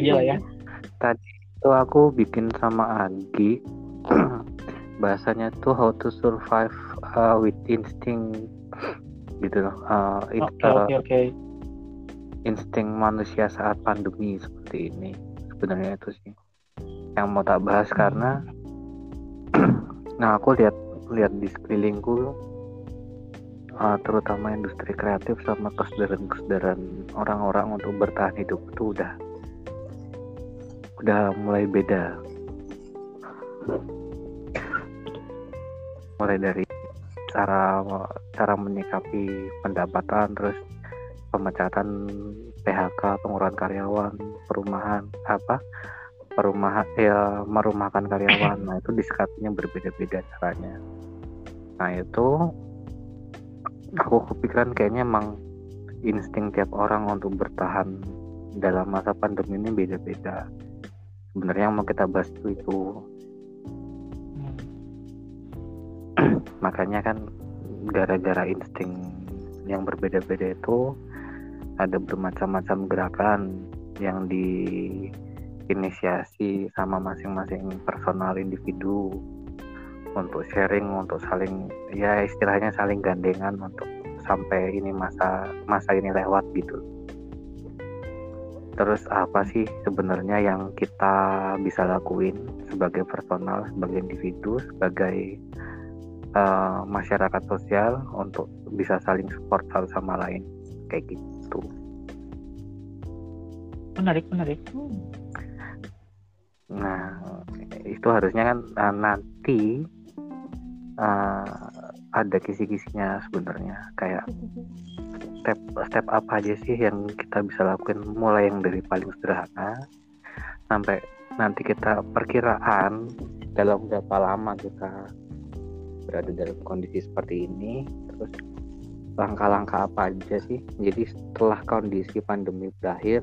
aja lah ya. Tadi itu aku bikin sama Agi. Bahasanya tuh how to survive uh, with instinct. Gitu loh. Uh, in, oke oke oke. insting manusia saat pandemi seperti ini sebenarnya itu sih. Yang mau tak bahas karena nah aku lihat lihat di sekelilingku uh, terutama industri kreatif sama kesadaran-kesadaran orang-orang untuk bertahan hidup itu udah udah mulai beda. Mulai dari cara cara menyikapi pendapatan terus pemecatan PHK pengurangan karyawan perumahan apa? Perumahan ya merumahkan karyawan. Nah itu disikapinya berbeda-beda caranya. Nah itu aku kepikiran kayaknya emang insting tiap orang untuk bertahan dalam masa pandemi ini beda-beda sebenarnya yang mau kita bahas itu. Itu makanya kan gara-gara insting yang berbeda-beda itu ada bermacam-macam gerakan yang diinisiasi sama masing-masing personal individu untuk sharing untuk saling ya istilahnya saling gandengan untuk sampai ini masa masa ini lewat gitu terus apa sih sebenarnya yang kita bisa lakuin sebagai personal sebagai individu sebagai uh, masyarakat sosial untuk bisa saling support satu sama lain? Kayak gitu. Menarik menarik. Nah itu harusnya kan uh, nanti uh, ada kisi-kisinya sebenarnya. Kayak step step apa aja sih yang kita bisa lakukan mulai yang dari paling sederhana sampai nanti kita perkiraan dalam berapa lama kita berada dalam kondisi seperti ini. Terus langkah-langkah apa aja sih? Jadi setelah kondisi pandemi berakhir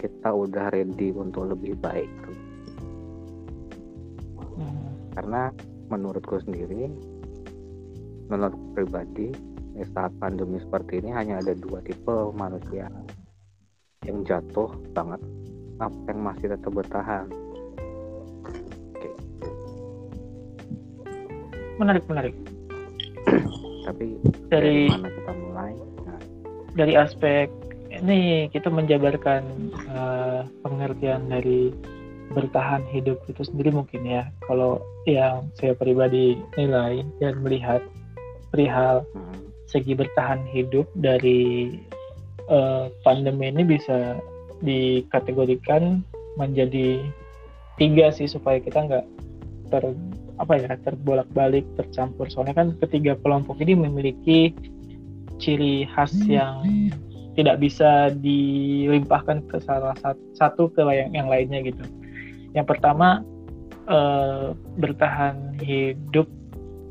kita udah ready untuk lebih baik. Hmm. karena menurutku sendiri menurut pribadi saat pandemi seperti ini hanya ada dua tipe manusia. Yang jatuh banget apa yang masih tetap bertahan? Menarik menarik. Tapi dari, dari mana kita mulai? Nah. dari aspek ini kita menjabarkan uh, pengertian dari bertahan hidup itu sendiri mungkin ya. Kalau yang saya pribadi nilai dan melihat perihal hmm. segi bertahan hidup dari uh, pandemi ini bisa dikategorikan menjadi tiga sih supaya kita nggak ter apa ya terbolak-balik tercampur soalnya kan ketiga kelompok ini memiliki ciri khas yang tidak bisa dilimpahkan ke salah satu ke yang, yang lainnya gitu. Yang pertama eh, bertahan hidup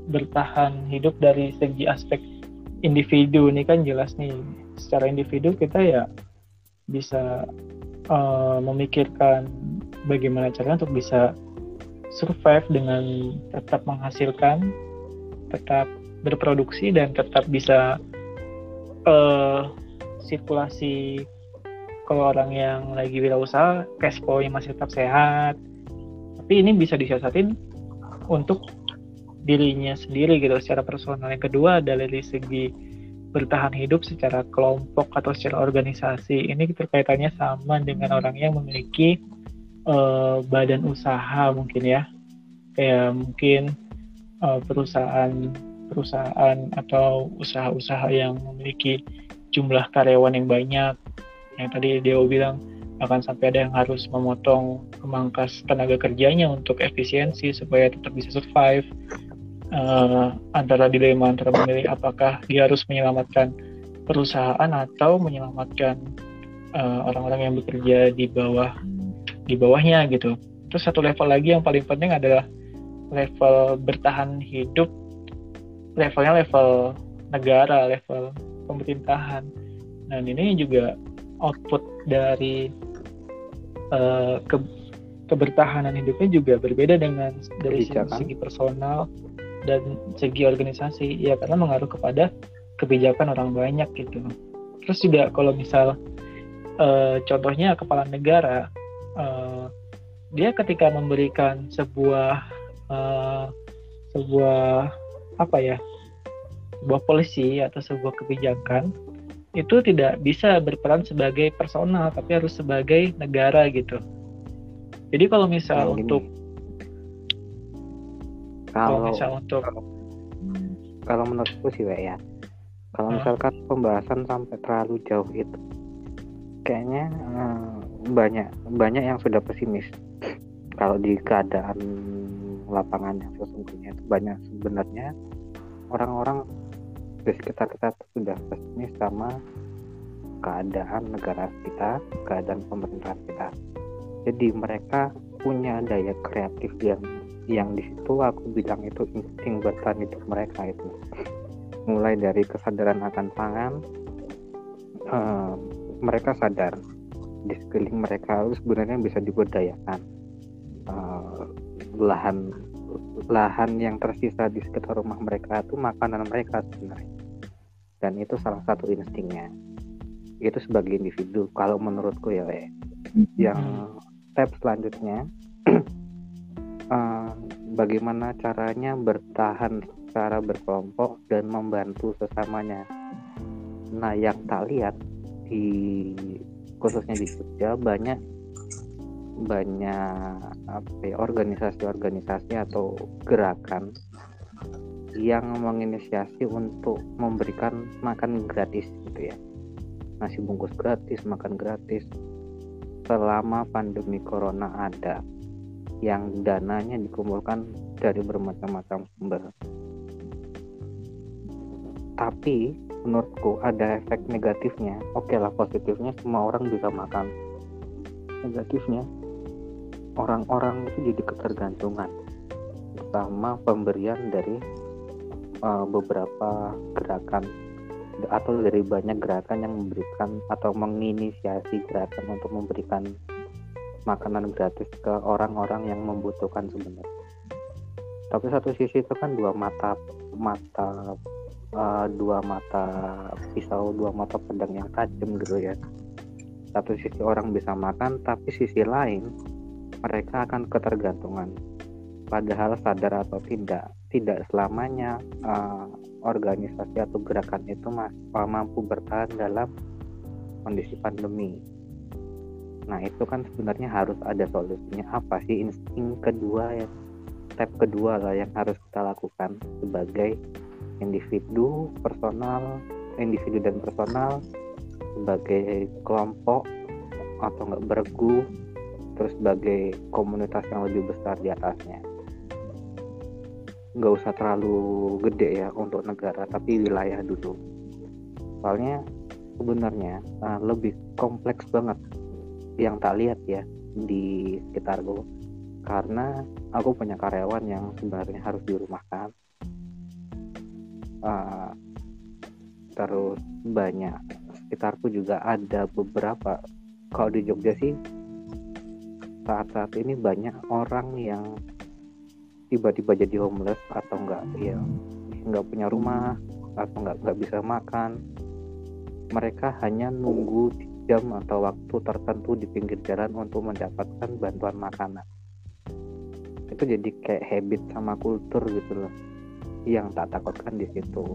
bertahan hidup dari segi aspek individu ini kan jelas nih secara individu kita ya bisa uh, memikirkan bagaimana caranya untuk bisa survive dengan tetap menghasilkan, tetap berproduksi dan tetap bisa uh, sirkulasi kalau orang yang lagi wirausaha cash flow-nya masih tetap sehat. Tapi ini bisa disiasatin untuk dirinya sendiri gitu secara personal. Yang kedua adalah dari segi bertahan hidup secara kelompok atau secara organisasi. Ini terkaitannya sama dengan orang yang memiliki uh, badan usaha mungkin ya kayak mungkin uh, perusahaan perusahaan atau usaha-usaha yang memiliki jumlah karyawan yang banyak yang tadi Deo bilang akan sampai ada yang harus memotong memangkas tenaga kerjanya untuk efisiensi supaya tetap bisa survive uh, antara dilema antara memilih apakah dia harus menyelamatkan perusahaan atau menyelamatkan orang-orang uh, orang -orang yang bekerja di bawah di bawahnya gitu. Terus satu level lagi yang paling penting adalah level bertahan hidup. Levelnya level negara, level pemerintahan. Dan ini juga output dari uh, ke, kebertahanan hidupnya juga berbeda dengan dari segi, segi personal dan segi organisasi. Ya karena mengaruh kepada kebijakan orang banyak gitu. Terus juga kalau misal uh, contohnya kepala negara uh, dia ketika memberikan sebuah uh, sebuah apa ya sebuah polisi atau sebuah kebijakan itu tidak bisa berperan sebagai personal tapi harus sebagai negara gitu jadi kalau misal nah, untuk kalau, misal untuk kalau menurutku sih ya. Kalau misalkan pembahasan sampai terlalu jauh itu kayaknya uh, banyak banyak yang sudah pesimis. Kalau di keadaan lapangan yang sesungguhnya itu banyak sebenarnya orang-orang di sekitar kita sudah pesimis sama keadaan negara kita, keadaan pemerintahan kita. Jadi mereka punya daya kreatif yang yang di situ aku bilang itu insting bertahan hidup mereka itu. Mulai dari kesadaran akan pangan, uh, mereka sadar di sekeliling mereka itu sebenarnya bisa diberdayakan uh, lahan lahan yang tersisa di sekitar rumah mereka itu makanan mereka sebenarnya dan itu salah satu instingnya itu sebagai individu kalau menurutku ya le. yang step selanjutnya bagaimana caranya bertahan secara berkelompok dan membantu sesamanya? Nah yang tak lihat di khususnya di Jogja banyak banyak apa ya, organisasi-organisasi atau gerakan yang menginisiasi untuk memberikan makan gratis gitu ya. Nasi bungkus gratis makan gratis selama pandemi corona ada yang dananya dikumpulkan dari bermacam-macam sumber. Tapi menurutku ada efek negatifnya. Oke lah positifnya semua orang bisa makan. Negatifnya orang-orang itu jadi ketergantungan sama pemberian dari uh, beberapa gerakan atau dari banyak gerakan yang memberikan atau menginisiasi gerakan untuk memberikan makanan gratis ke orang-orang yang membutuhkan sebenarnya. Tapi satu sisi itu kan dua mata mata uh, dua mata pisau dua mata pedang yang tajam gitu ya. Satu sisi orang bisa makan tapi sisi lain mereka akan ketergantungan. Padahal sadar atau tidak tidak selamanya uh, organisasi atau gerakan itu mampu bertahan dalam kondisi pandemi nah itu kan sebenarnya harus ada solusinya. Apa sih insting kedua ya? Step kedua lah yang harus kita lakukan sebagai individu personal individu dan personal sebagai kelompok atau enggak bergu terus sebagai komunitas yang lebih besar di atasnya. Nggak usah terlalu gede ya untuk negara tapi wilayah dulu. Soalnya sebenarnya uh, lebih kompleks banget yang tak lihat ya di sekitarku karena aku punya karyawan yang sebenarnya harus dirumahkan. Uh, terus banyak sekitarku juga ada beberapa. Kalau di Jogja sih saat-saat ini banyak orang yang tiba-tiba jadi homeless atau enggak ya nggak punya rumah atau nggak nggak bisa makan. Mereka hanya nunggu jam atau waktu tertentu di pinggir jalan untuk mendapatkan bantuan makanan itu jadi kayak habit sama kultur gitu loh yang tak takutkan di situ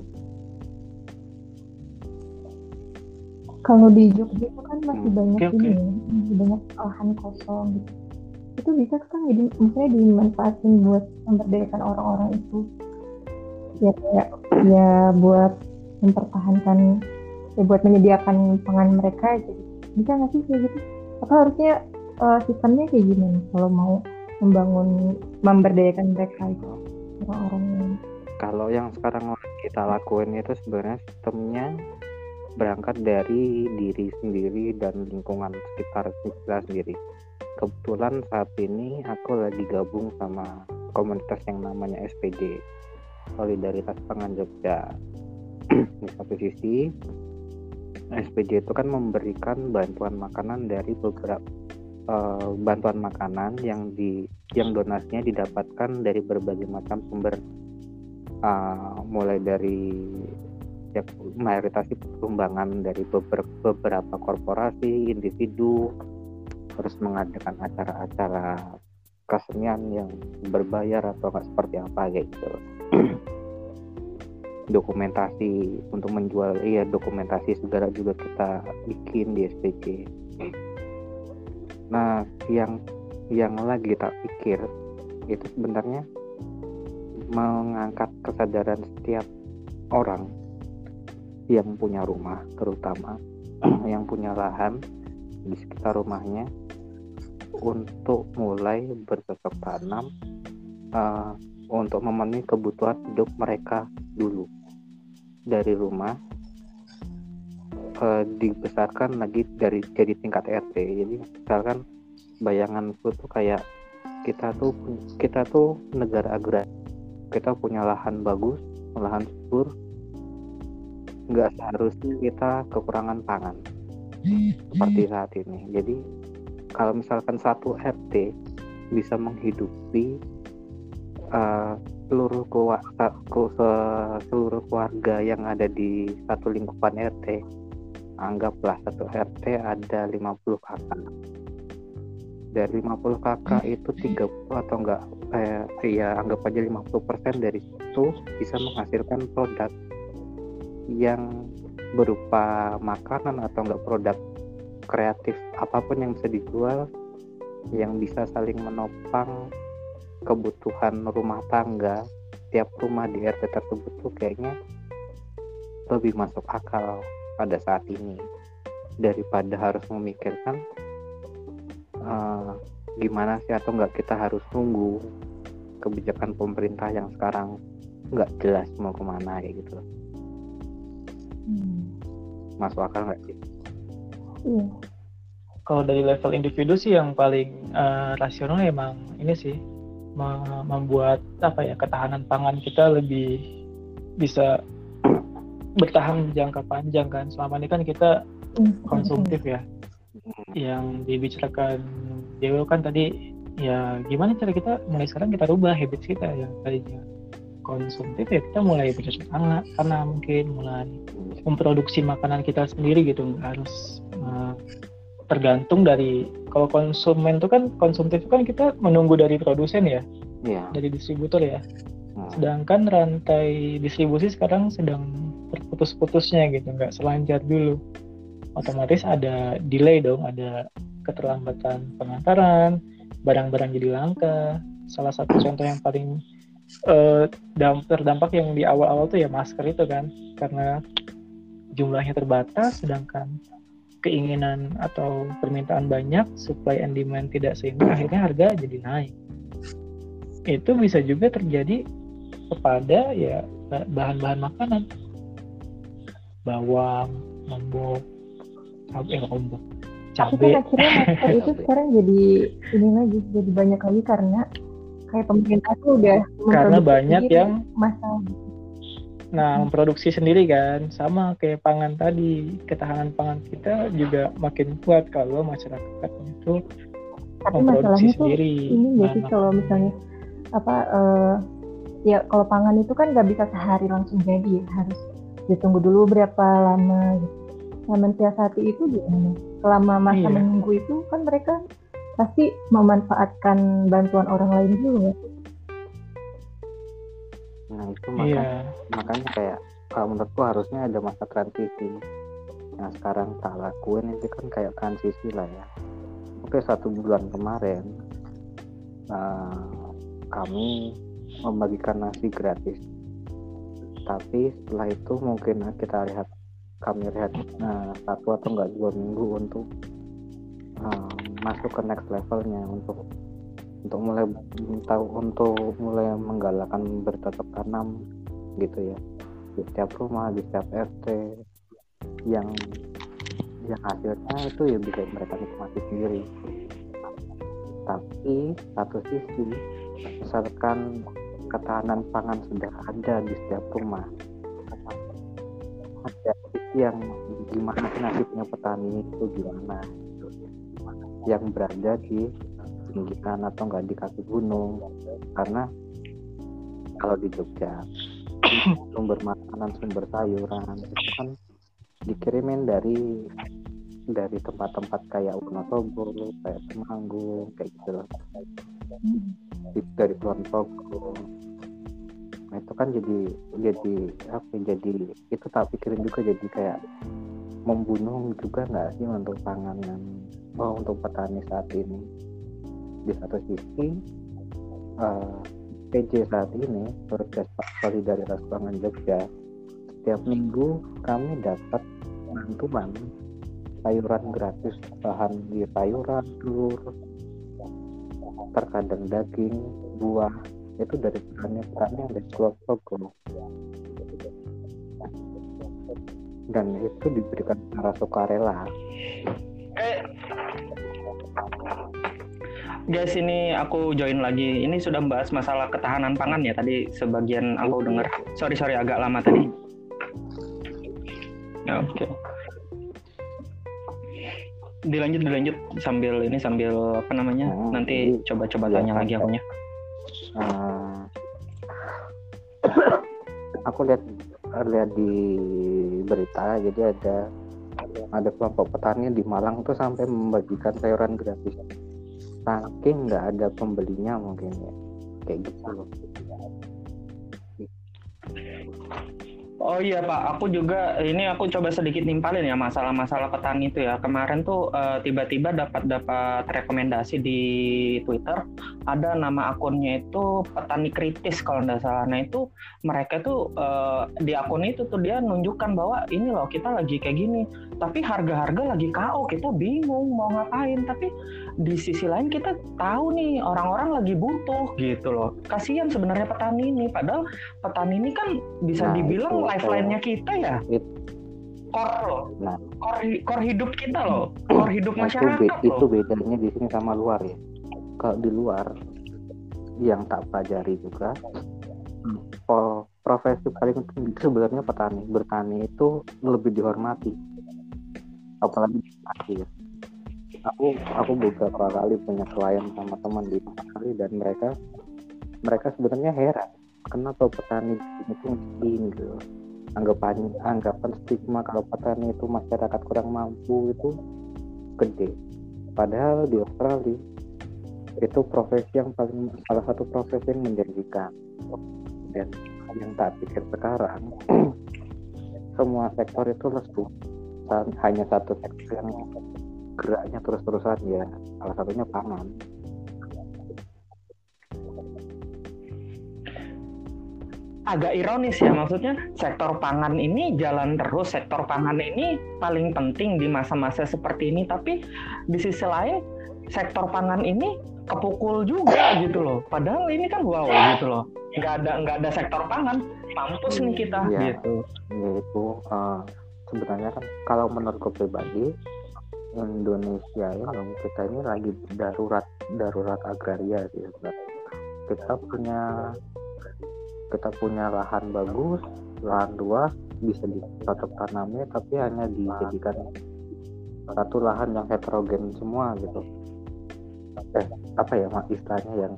kalau di Jogja itu kan masih hmm. banyak okay, ini okay. masih banyak lahan kosong gitu itu bisa kan jadi maksudnya dimanfaatin buat memberdayakan orang-orang itu ya kayak ya buat mempertahankan ya buat menyediakan pangan mereka jadi bisa nggak sih kayak gitu? Apa harusnya uh, sistemnya kayak gimana kalau mau membangun memberdayakan mereka itu orang-orang kalau yang sekarang kita lakuin itu sebenarnya sistemnya berangkat dari diri sendiri dan lingkungan sekitar kita sendiri. Kebetulan saat ini aku lagi gabung sama komunitas yang namanya SPD Solidaritas Pangan Jogja. Di satu sisi SPD itu kan memberikan bantuan makanan dari beberapa uh, bantuan makanan yang di yang donasinya didapatkan dari berbagai macam sumber. Uh, mulai dari ya, mayoritas sumbangan dari beberapa, beberapa korporasi, individu, terus mengadakan acara-acara kesenian yang berbayar atau nggak seperti apa gitu dokumentasi untuk menjual iya dokumentasi segala juga kita bikin di SPC nah yang yang lagi tak pikir itu sebenarnya mengangkat kesadaran setiap orang yang punya rumah terutama yang punya lahan di sekitar rumahnya untuk mulai bercocok tanam uh, untuk memenuhi kebutuhan hidup mereka dulu dari rumah uh, dibesarkan lagi dari jadi tingkat RT jadi misalkan bayanganku tuh kayak kita tuh kita tuh negara agraris. Kita punya lahan bagus lahan subur. Nggak seharusnya kita kekurangan pangan seperti saat ini. Jadi kalau misalkan satu RT bisa menghidupi uh, seluruh keluarga, seluruh keluarga yang ada di satu lingkupan RT anggaplah satu RT ada 50 kakak. Dari 50 kakak itu 30 atau enggak eh, ya anggap aja 50% dari itu bisa menghasilkan produk yang berupa makanan atau enggak produk kreatif apa pun yang bisa dijual yang bisa saling menopang kebutuhan rumah tangga tiap rumah di RT tersebut tuh kayaknya lebih masuk akal pada saat ini daripada harus memikirkan uh, gimana sih atau enggak kita harus tunggu kebijakan pemerintah yang sekarang nggak jelas mau ke mana ya gitu hmm. masuk akal nggak sih? Iya. Kalau dari level individu sih yang paling uh, rasional emang ini sih membuat apa ya ketahanan pangan kita lebih bisa bertahan jangka panjang kan. Selama ini kan kita hmm. konsumtif ya yang dibicarakan Dewa kan tadi ya gimana cara kita mulai sekarang kita rubah habit kita yang tadinya konsumtif ya kita mulai bercocok tanam karena mungkin mulai memproduksi makanan kita sendiri gitu nggak harus uh, tergantung dari kalau konsumen itu kan konsumtif kan kita menunggu dari produsen ya yeah. dari distributor ya hmm. sedangkan rantai distribusi sekarang sedang terputus-putusnya gitu nggak selancar dulu otomatis ada delay dong, ada keterlambatan pengantaran, barang-barang jadi langka. Salah satu contoh yang paling uh, terdampak yang di awal-awal tuh ya masker itu kan, karena jumlahnya terbatas, sedangkan keinginan atau permintaan banyak, supply and demand tidak seimbang, akhirnya harga jadi naik. Itu bisa juga terjadi kepada ya bahan-bahan makanan, bawang, lombok, cabai lombok cabai kan akhirnya masker itu sekarang jadi ini lagi jadi banyak lagi karena kayak pemerintah tuh udah karena banyak yang masalah Nah, memproduksi sendiri kan, sama kayak pangan tadi, ketahanan pangan kita juga makin kuat kalau masyarakat itu Tapi memproduksi sendiri. Tuh, ini jadi nah, kalau misalnya apa uh, ya kalau pangan itu kan nggak bisa sehari langsung jadi, harus ditunggu dulu berapa lama gitu yang mensiasati itu gimana? Selama masa iya. menunggu itu kan mereka pasti memanfaatkan bantuan orang lain dulu ya. Nah itu makanya, iya. makanya kayak kalau menurutku harusnya ada masa transisi. Yang sekarang tak lakuin itu kan kayak transisi lah ya. Oke satu bulan kemarin uh, kami membagikan nasi gratis. Tapi setelah itu mungkin kita lihat kami lihat uh, satu atau enggak dua minggu untuk uh, masuk ke next levelnya untuk untuk mulai tahu untuk mulai menggalakkan bercocok tanam gitu ya. Di setiap rumah di setiap RT yang yang hasilnya itu ya bisa mereka nikmati sendiri. Tapi satu sisi misalkan ketahanan pangan sudah ada di setiap rumah ada yang gimana nasibnya petani itu gimana yang berada di pinggiran atau enggak di kaki gunung. Karena kalau di Jogja sumber makanan sumber sayuran itu kan dikirimin dari dari tempat-tempat kayak Wonosobo kayak Temanggung kayak gitu loh hmm. dari Kulon Progo nah itu kan jadi jadi apa ya, jadi itu tak pikirin juga jadi kayak membunuh juga nggak sih untuk pangan yang oh untuk petani saat ini di satu sisi uh, eh, PJ saat ini Proses Solidaritas Pangan Jogja. Setiap minggu kami dapat bantuan sayuran gratis bahan di sayuran telur terkadang daging buah itu dari petani-petani yang dari Progo dan itu diberikan secara sukarela. Eh guys ini aku join lagi. Ini sudah membahas masalah ketahanan pangan ya tadi sebagian aku dengar. Sorry sorry agak lama tadi. Oke. Okay dilanjut dilanjut. Sambil ini sambil apa namanya? Hmm, nanti coba-coba tanya ya, lagi akunya uh, aku lihat lihat di berita jadi ada ada kelompok petani di Malang tuh sampai membagikan sayuran gratis saking nggak ada pembelinya mungkin ya kayak gitu loh Oh iya Pak, aku juga ini aku coba sedikit nimpalin ya masalah-masalah petani itu ya. Kemarin tuh uh, tiba-tiba dapat dapat rekomendasi di Twitter ada nama akunnya itu petani kritis kalau nggak salah. Nah itu mereka tuh uh, di akun itu tuh dia nunjukkan bahwa ini loh kita lagi kayak gini, tapi harga-harga lagi KO kita bingung mau ngapain. Tapi di sisi lain kita tahu nih orang-orang lagi butuh gitu loh. Kasihan sebenarnya petani ini, padahal petani ini kan bisa nah, dibilang lifeline-nya kita ya. It, core loh. Nah, core, core hidup kita loh. Core hidup nah, masyarakat itu, loh. Itu bedanya di sini sama luar ya. Kalau di luar yang tak pelajari juga oh, profesi paling itu sebenarnya petani. Bertani itu lebih dihormati. Apalagi di akhir. Aku aku beberapa kali punya klien sama teman di kali dan mereka mereka sebenarnya heran. Kenapa petani itu miskin gitu? Anggapan anggapan stigma kalau petani itu masyarakat kurang mampu itu gede. Padahal di Australia itu profesi yang paling salah satu profesi yang menjanjikan. Dan yang tak pikir sekarang semua sektor itu lesu. Hanya satu sektor yang geraknya terus-terusan ya. Salah satunya pangan. Agak ironis ya maksudnya sektor pangan ini jalan terus sektor pangan ini paling penting di masa-masa seperti ini. Tapi di sisi lain sektor pangan ini kepukul juga gitu loh. Padahal ini kan wow gitu loh. Nggak ada nggak ada sektor pangan mampus nih kita. Ya, gitu. Ya itu uh, sebenarnya kan kalau menurutku pribadi Indonesia ini kita ini lagi darurat darurat agraria sih kita punya kita punya lahan bagus lahan luas bisa dicocok tanamnya tapi hanya dijadikan satu lahan yang heterogen semua gitu. Eh apa ya mak istilahnya yang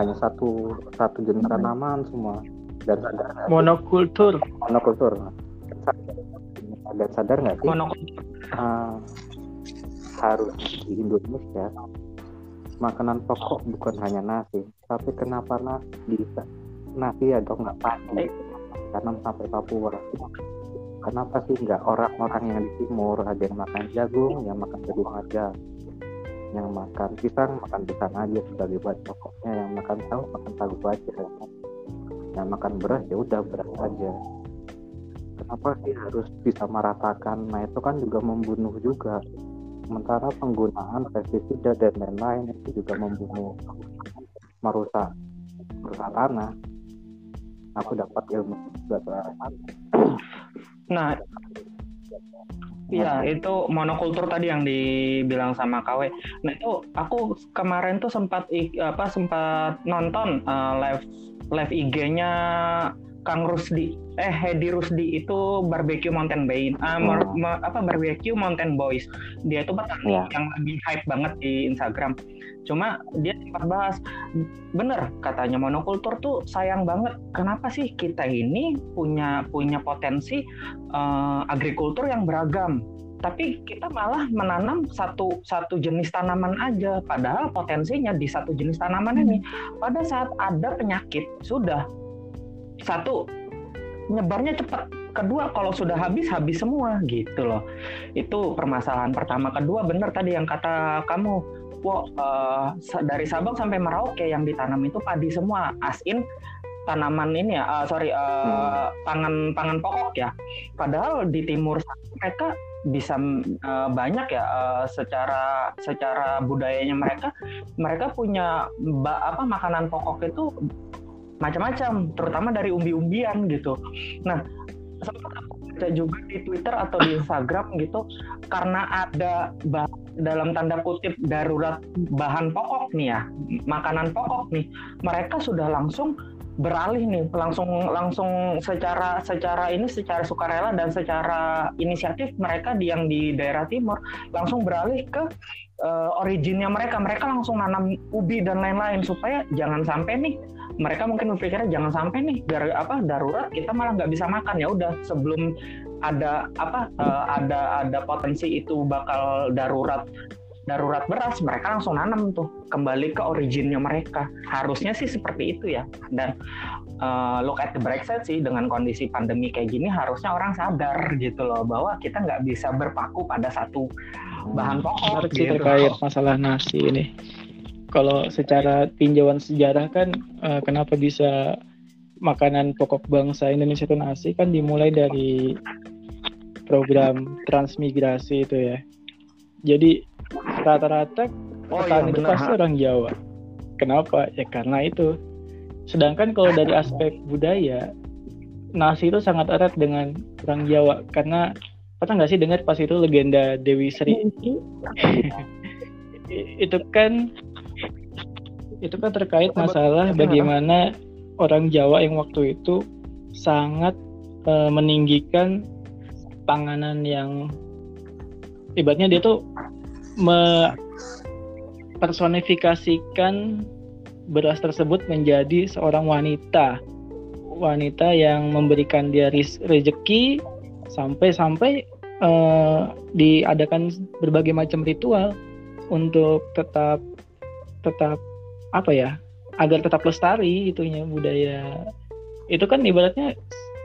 hanya satu satu jenis tanaman semua. Dan sadar monokultur. Monokultur dan sadar nggak sih? Monokultur. Uh, harus di Indonesia makanan pokok bukan hanya nasi tapi kenapa nasi bisa? Nasi atau nggak pasti. Karena sampai Papua. Kenapa sih nggak orang-orang yang di timur ada yang makan jagung yang makan jagung aja yang makan pisang makan pisang aja sebagai bahan pokoknya yang makan tahu makan tahu aja. Yang makan beras ya udah beras aja. Kenapa sih harus bisa meratakan? Nah itu kan juga membunuh juga sementara penggunaan pestisida dan lain-lain itu juga membunuh merusak merusak tanah aku dapat ilmu juga nah Iya, itu monokultur tadi yang dibilang sama KW. Nah itu aku kemarin tuh sempat apa sempat nonton uh, live live IG-nya Kang Rusdi. Eh Hedi Rusdi itu barbecue mountain bay uh, oh. apa barbecue mountain boys. Dia itu petani yeah. yang lagi hype banget di Instagram. Cuma dia sempat bahas bener katanya monokultur tuh sayang banget. Kenapa sih kita ini punya punya potensi uh, agrikultur yang beragam tapi kita malah menanam satu satu jenis tanaman aja? Padahal potensinya di satu jenis tanaman ini pada saat ada penyakit sudah satu nyebarnya cepat. Kedua kalau sudah habis habis semua gitu loh. Itu permasalahan pertama. Kedua benar tadi yang kata kamu wow, uh, dari Sabang sampai Merauke yang ditanam itu padi semua asin tanaman ini ya uh, sorry uh, hmm. pangan pangan pokok ya. Padahal di timur mereka bisa uh, banyak ya uh, secara secara budayanya mereka mereka punya apa makanan pokok itu macam-macam terutama dari umbi-umbian gitu. Nah sempat aku baca juga di Twitter atau di Instagram gitu karena ada dalam tanda kutip darurat bahan pokok nih ya makanan pokok nih mereka sudah langsung beralih nih langsung langsung secara secara ini secara sukarela dan secara inisiatif mereka di yang di daerah timur langsung beralih ke uh, originnya mereka. Mereka langsung nanam ubi dan lain-lain supaya jangan sampai nih mereka mungkin berpikirnya jangan sampai nih gara apa darurat kita malah nggak bisa makan. Ya udah sebelum ada apa uh, ada ada potensi itu bakal darurat darurat beras mereka langsung nanam tuh kembali ke originnya mereka harusnya sih seperti itu ya dan uh, look at the bright side sih dengan kondisi pandemi kayak gini harusnya orang sadar gitu loh bahwa kita nggak bisa berpaku pada satu bahan hmm. pokok gitu. terkait masalah nasi ini kalau secara tinjauan sejarah kan uh, kenapa bisa makanan pokok bangsa Indonesia itu nasi kan dimulai dari program transmigrasi itu ya jadi rata-rata oh, petani iya, itu pasti orang Jawa. Kenapa? Ya karena itu. Sedangkan kalau dari aspek budaya, nasi itu sangat erat dengan orang Jawa karena pernah nggak sih dengar pas itu legenda Dewi Sri? itu kan itu kan terkait masalah bagaimana orang Jawa yang waktu itu sangat uh, meninggikan panganan yang ibaratnya dia tuh mempersonifikasikan beras tersebut menjadi seorang wanita wanita yang memberikan dia rezeki sampai-sampai uh, diadakan berbagai macam ritual untuk tetap tetap apa ya agar tetap lestari itunya budaya itu kan ibaratnya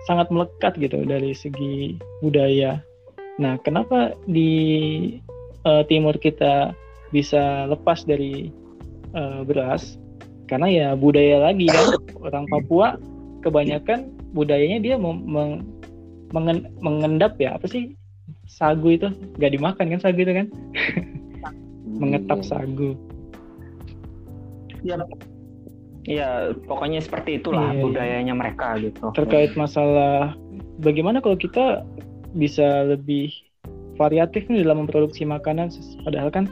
sangat melekat gitu dari segi budaya. Nah, kenapa di uh, timur kita bisa lepas dari uh, beras. Karena ya budaya lagi kan. Orang Papua kebanyakan budayanya dia meng mengen mengendap ya. Apa sih? Sagu itu. Nggak dimakan kan sagu itu kan? Mengetap iya. sagu. Ya ya pokoknya seperti itulah iya, iya. budayanya iya. mereka gitu. Terkait masalah bagaimana kalau kita bisa lebih variatif nih dalam memproduksi makanan. Padahal kan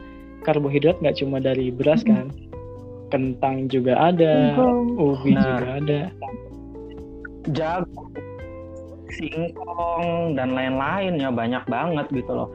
karbohidrat nggak cuma dari beras hmm. kan. Kentang juga ada ubi nah, juga ada. Jagung singkong dan lain-lain ya banyak banget gitu loh.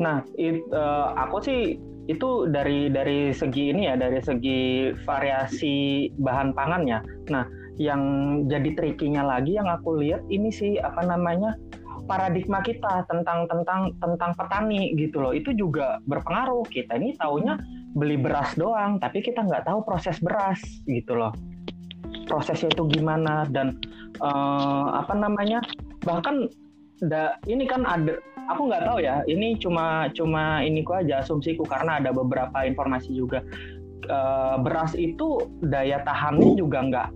Nah it, uh, aku sih itu dari dari segi ini ya dari segi variasi bahan pangannya. Nah yang jadi trikinya lagi yang aku lihat ini sih apa namanya paradigma kita tentang tentang tentang petani gitu loh. Itu juga berpengaruh. Kita ini taunya beli beras doang tapi kita nggak tahu proses beras gitu loh. Prosesnya itu gimana dan uh, apa namanya bahkan da, ini kan ada aku nggak tahu ya ini cuma cuma ini ku aja asumsiku karena ada beberapa informasi juga. Uh, beras itu daya tahannya juga nggak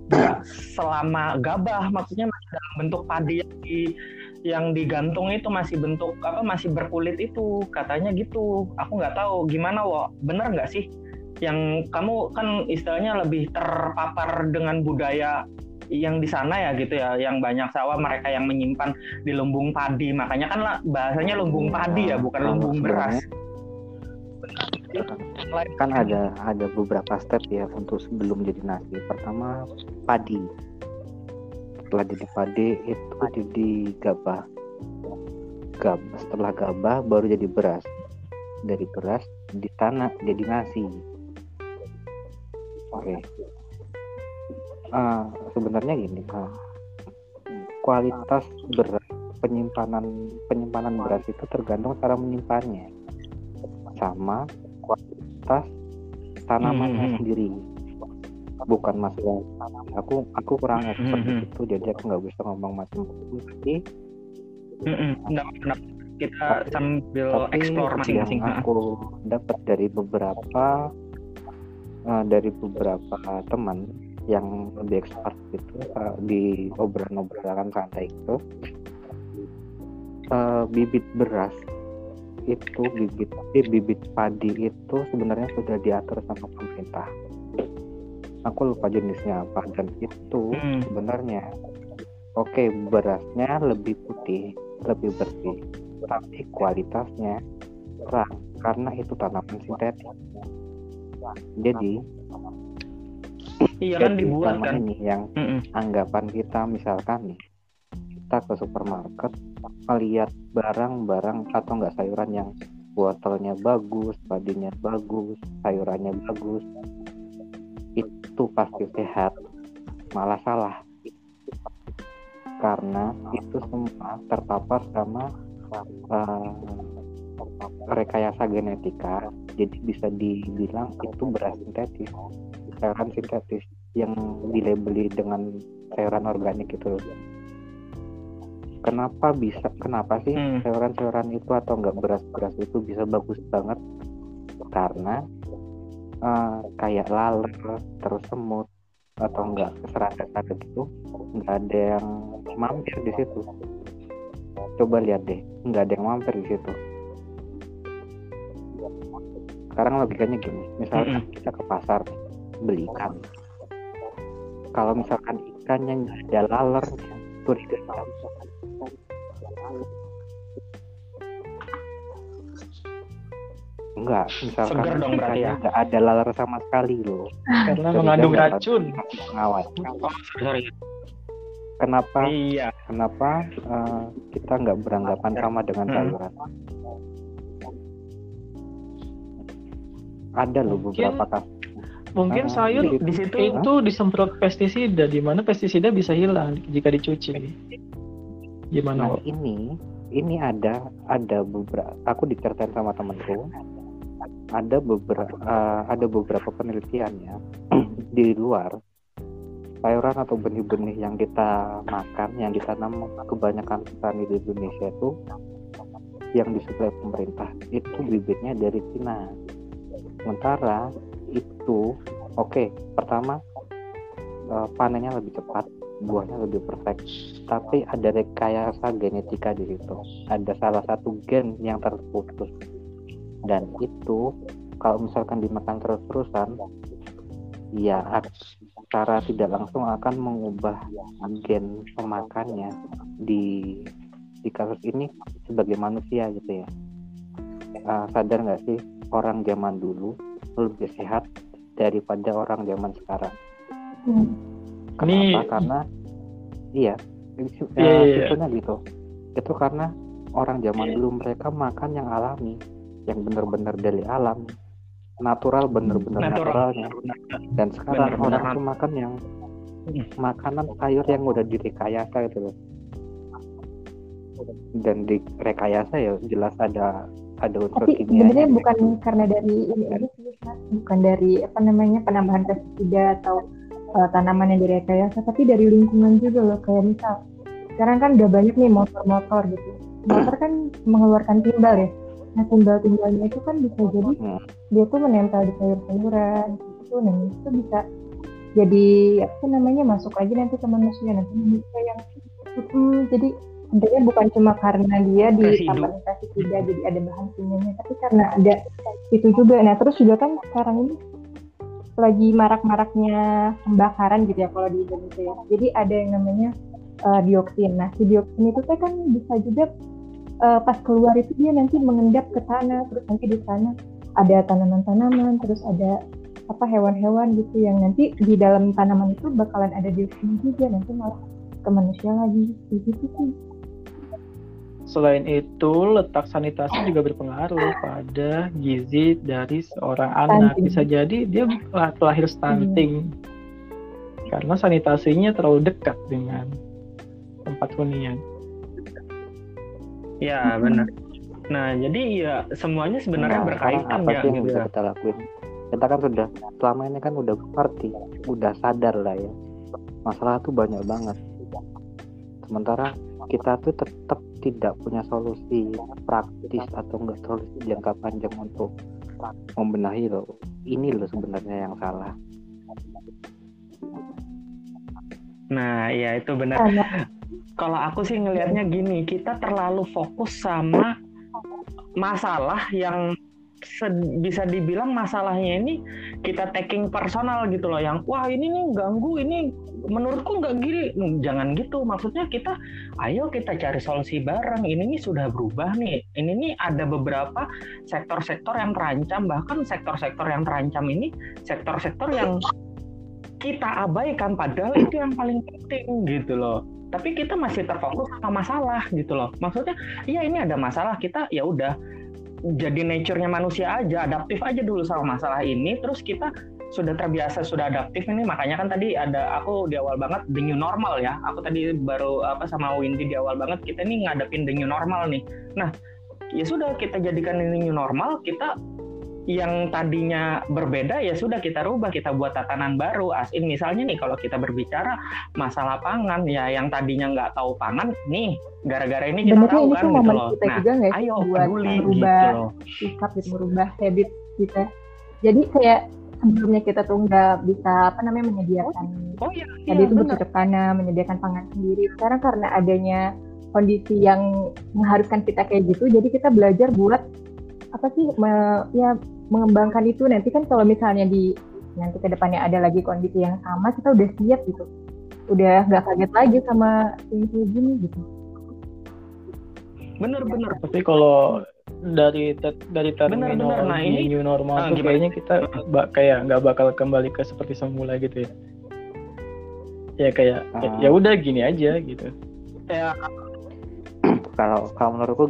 selama gabah maksudnya dalam bentuk padi yang di yang digantung itu masih bentuk apa masih berkulit itu. Katanya gitu. Aku nggak tahu gimana wo bener nggak sih? Yang kamu kan istilahnya lebih terpapar dengan budaya yang di sana ya gitu ya. Yang banyak sawah mereka yang menyimpan di lumbung padi. Makanya kan lah bahasanya lumbung padi ya bukan lumbung beras. Kan ada ada beberapa step ya untuk sebelum jadi nasi. Pertama padi setelah jadi padi itu jadi gabah. Gabah setelah gabah baru jadi beras. Dari beras ditanah jadi nasi. Oke. Okay. uh, sebenarnya gini uh, kualitas beras penyimpanan penyimpanan beras itu tergantung cara menyimpannya. Sama kualitas tanamannya Hmm. sendiri bukan masalah aku aku kurang expert di Hmm. situ jadi aku nggak bisa ngomong macam-macam tapi Mm-mm. Nggak, nggak. kita Tapi- sambil tapi explore masing-masing yang aku dapat dari beberapa eh, dari beberapa teman yang lebih expert gitu eh, di obrolan-obrolan santai itu eh, bibit beras itu bibit eh, bibit padi itu sebenarnya sudah diatur sama pemerintah aku lupa jenisnya apa dan itu Hmm. sebenarnya oke berasnya lebih putih lebih bersih tapi kualitasnya kurang karena itu tanaman sintetis jadi iya kan dibuat kan ini yang Mm-mm. anggapan kita misalkan nih kita ke supermarket melihat barang-barang atau enggak sayuran yang wortelnya bagus, padinya bagus, sayurannya bagus, itu pasti sehat, malah salah. Karena itu semua terpapar sama eh, rekayasa genetika, jadi bisa dibilang itu beras sintetis, sayuran sintetis yang dilabeli dengan sayuran organik itu. Kenapa bisa? Kenapa sih Hmm. sayuran-sayuran itu atau enggak beras-beras itu bisa bagus banget? Karena eh, kayak laler, terus semut atau enggak serangga-serangga gitu, enggak ada yang mampir di situ. Coba lihat deh, enggak ada yang mampir di situ. Sekarang logikanya gini, misalkan kita ke pasar beli ikan, kalau misalkan ikannya nggak ada lalernya, curiga Enggak, misalkan Seger dong berarti ikannya ya? nggak ada laler sama sekali loh. karena Curiga mengandung racun Pengawas. oh sorry Kenapa? iya Kenapa eh, kita nggak beranggapan sama dengan Hmm. sayuran? Ada loh Mungkin beberapa kasus. mungkin Ah, sayur gitu. di situ itu disemprot pestisida di mana pestisida bisa hilang jika dicuci gimana Nah ini ini ada ada beberapa aku diceritain sama temanku ada beberapa ada beberapa penelitian ya di luar sayuran atau benih-benih yang kita makan yang ditanam kebanyakan petani di Indonesia itu yang disuplai pemerintah itu bibitnya dari Cina. Sementara itu oke pertama eh, panennya lebih cepat buahnya lebih perfect tapi ada rekayasa genetika di situ. Ada salah satu gen yang terputus dan itu kalau misalkan dimakan terus-terusan ya secara tidak langsung akan mengubah gen pemakannya di di kasus ini sebagai manusia gitu ya Eh, sadar nggak sih orang zaman dulu lebih sehat daripada orang zaman sekarang Hmm. Kenapa? Ini- Karena iya, itu- Iya, eh, iya, iya. simpelnya gitu. Itu karena orang zaman dulu mereka makan yang alami, yang benar-benar dari alam, natural benar-benar Natural. naturalnya. Dan sekarang Benar-benar orang tuh makan yang Hmm. makanan sayur yang udah direkayasa gitu loh. Dan di rekayasa ya jelas ada ada unsur tapi sebenarnya bukan karena dari ini aja sih Mas. bukan dari apa namanya penambahan pestisida atau uh, tanaman yang direkayasa tapi dari lingkungan juga loh kayak misal sekarang kan udah banyak nih motor-motor gitu motor kan mengeluarkan timbal ya nah timbal-timbalnya itu kan bisa jadi Hmm. dia tuh menempel di sayur-sayuran gitu. Nah itu bisa jadi apa namanya masuk aja nanti ke manusia. Nanti manusia yang Mm, jadi sebenarnya bukan cuma karena dia ditambah pestisida jadi ada bahan kimianya tapi karena ada itu juga. Nah terus juga kan sekarang ini lagi marak-maraknya pembakaran gitu ya kalau di Indonesia. Ya jadi ada yang namanya eh, dioksin. Nah si dioksin itu kan bisa juga eh, pas keluar itu dia nanti mengendap ke tanah terus nanti di sana ada tanaman-tanaman terus ada apa hewan-hewan gitu yang nanti di dalam tanaman itu bakalan ada dioksin juga nanti malah ke manusia lagi gitu sih Selain itu, letak sanitasi juga berpengaruh pada gizi dari seorang anak. Stunting. Bisa jadi dia lah- lahir stunting karena sanitasinya terlalu dekat dengan tempat hunian. Ya benar. Nah jadi ya semuanya sebenarnya Nah, berkaitan apa ya sih yang gitu. bisa kita lakuin? Kita kan sudah selama ini kan udah ngerti udah sadar lah ya. Masalah tuh banyak banget. Sementara kita tuh tetap tidak punya solusi praktis atau enggak solusi jangka panjang untuk membenahi loh. Ini loh sebenarnya yang salah. Nah ya itu benar kalau aku sih ngelihatnya gini, kita terlalu fokus sama masalah yang bisa dibilang masalahnya ini kita taking personal gitu loh yang wah ini nih ganggu ini menurutku nggak gini jangan gitu. Maksudnya kita ayo kita cari solusi bareng ini nih sudah berubah nih. Ini nih ada beberapa sektor-sektor yang terancam bahkan sektor-sektor yang terancam ini sektor-sektor yang kita abaikan padahal itu yang paling penting gitu loh tapi kita masih terfokus sama masalah gitu loh. Maksudnya iya ini ada masalah kita ya udah jadi nature-nya manusia aja adaptif aja dulu sama masalah ini terus kita sudah terbiasa sudah adaptif ini. Makanya kan tadi ada aku di awal banget the new normal ya. Aku tadi baru apa sama Windy di awal banget kita nih ngadepin the new normal nih. Nah ya sudah kita jadikan ini new normal kita yang tadinya berbeda ya sudah kita rubah kita buat tatanan baru. As in misalnya nih kalau kita berbicara masalah pangan ya yang tadinya nggak tahu pangan nih gara-gara ini kita sebenarnya tahu ini kan gitu loh. kita nah juga sih ayo buat peduli merubah gitu loh. sikap gitu merubah habit kita. Jadi kayak sebelumnya kita tuh nggak bisa apa namanya menyediakan oh iya tadi iya itu benar. bercocok tanam menyediakan pangan sendiri. Sekarang karena adanya kondisi yang mengharuskan kita kayak gitu jadi kita belajar buat apa sih me- ya mengembangkan itu nanti kan kalau misalnya di nanti ke depannya ada lagi kondisi yang sama kita udah siap gitu udah nggak kaget lagi sama yang kayak gini gitu bener-bener Tapi kalau dari te- dari benar. Nah, terminologi ini- new normal Ah, tuh gimana? kayaknya kita ba- kayak nggak bakal kembali ke seperti semula gitu ya. Ya kayak ya- Ah. ya udah gini aja gitu. ya kalau kalau menurutku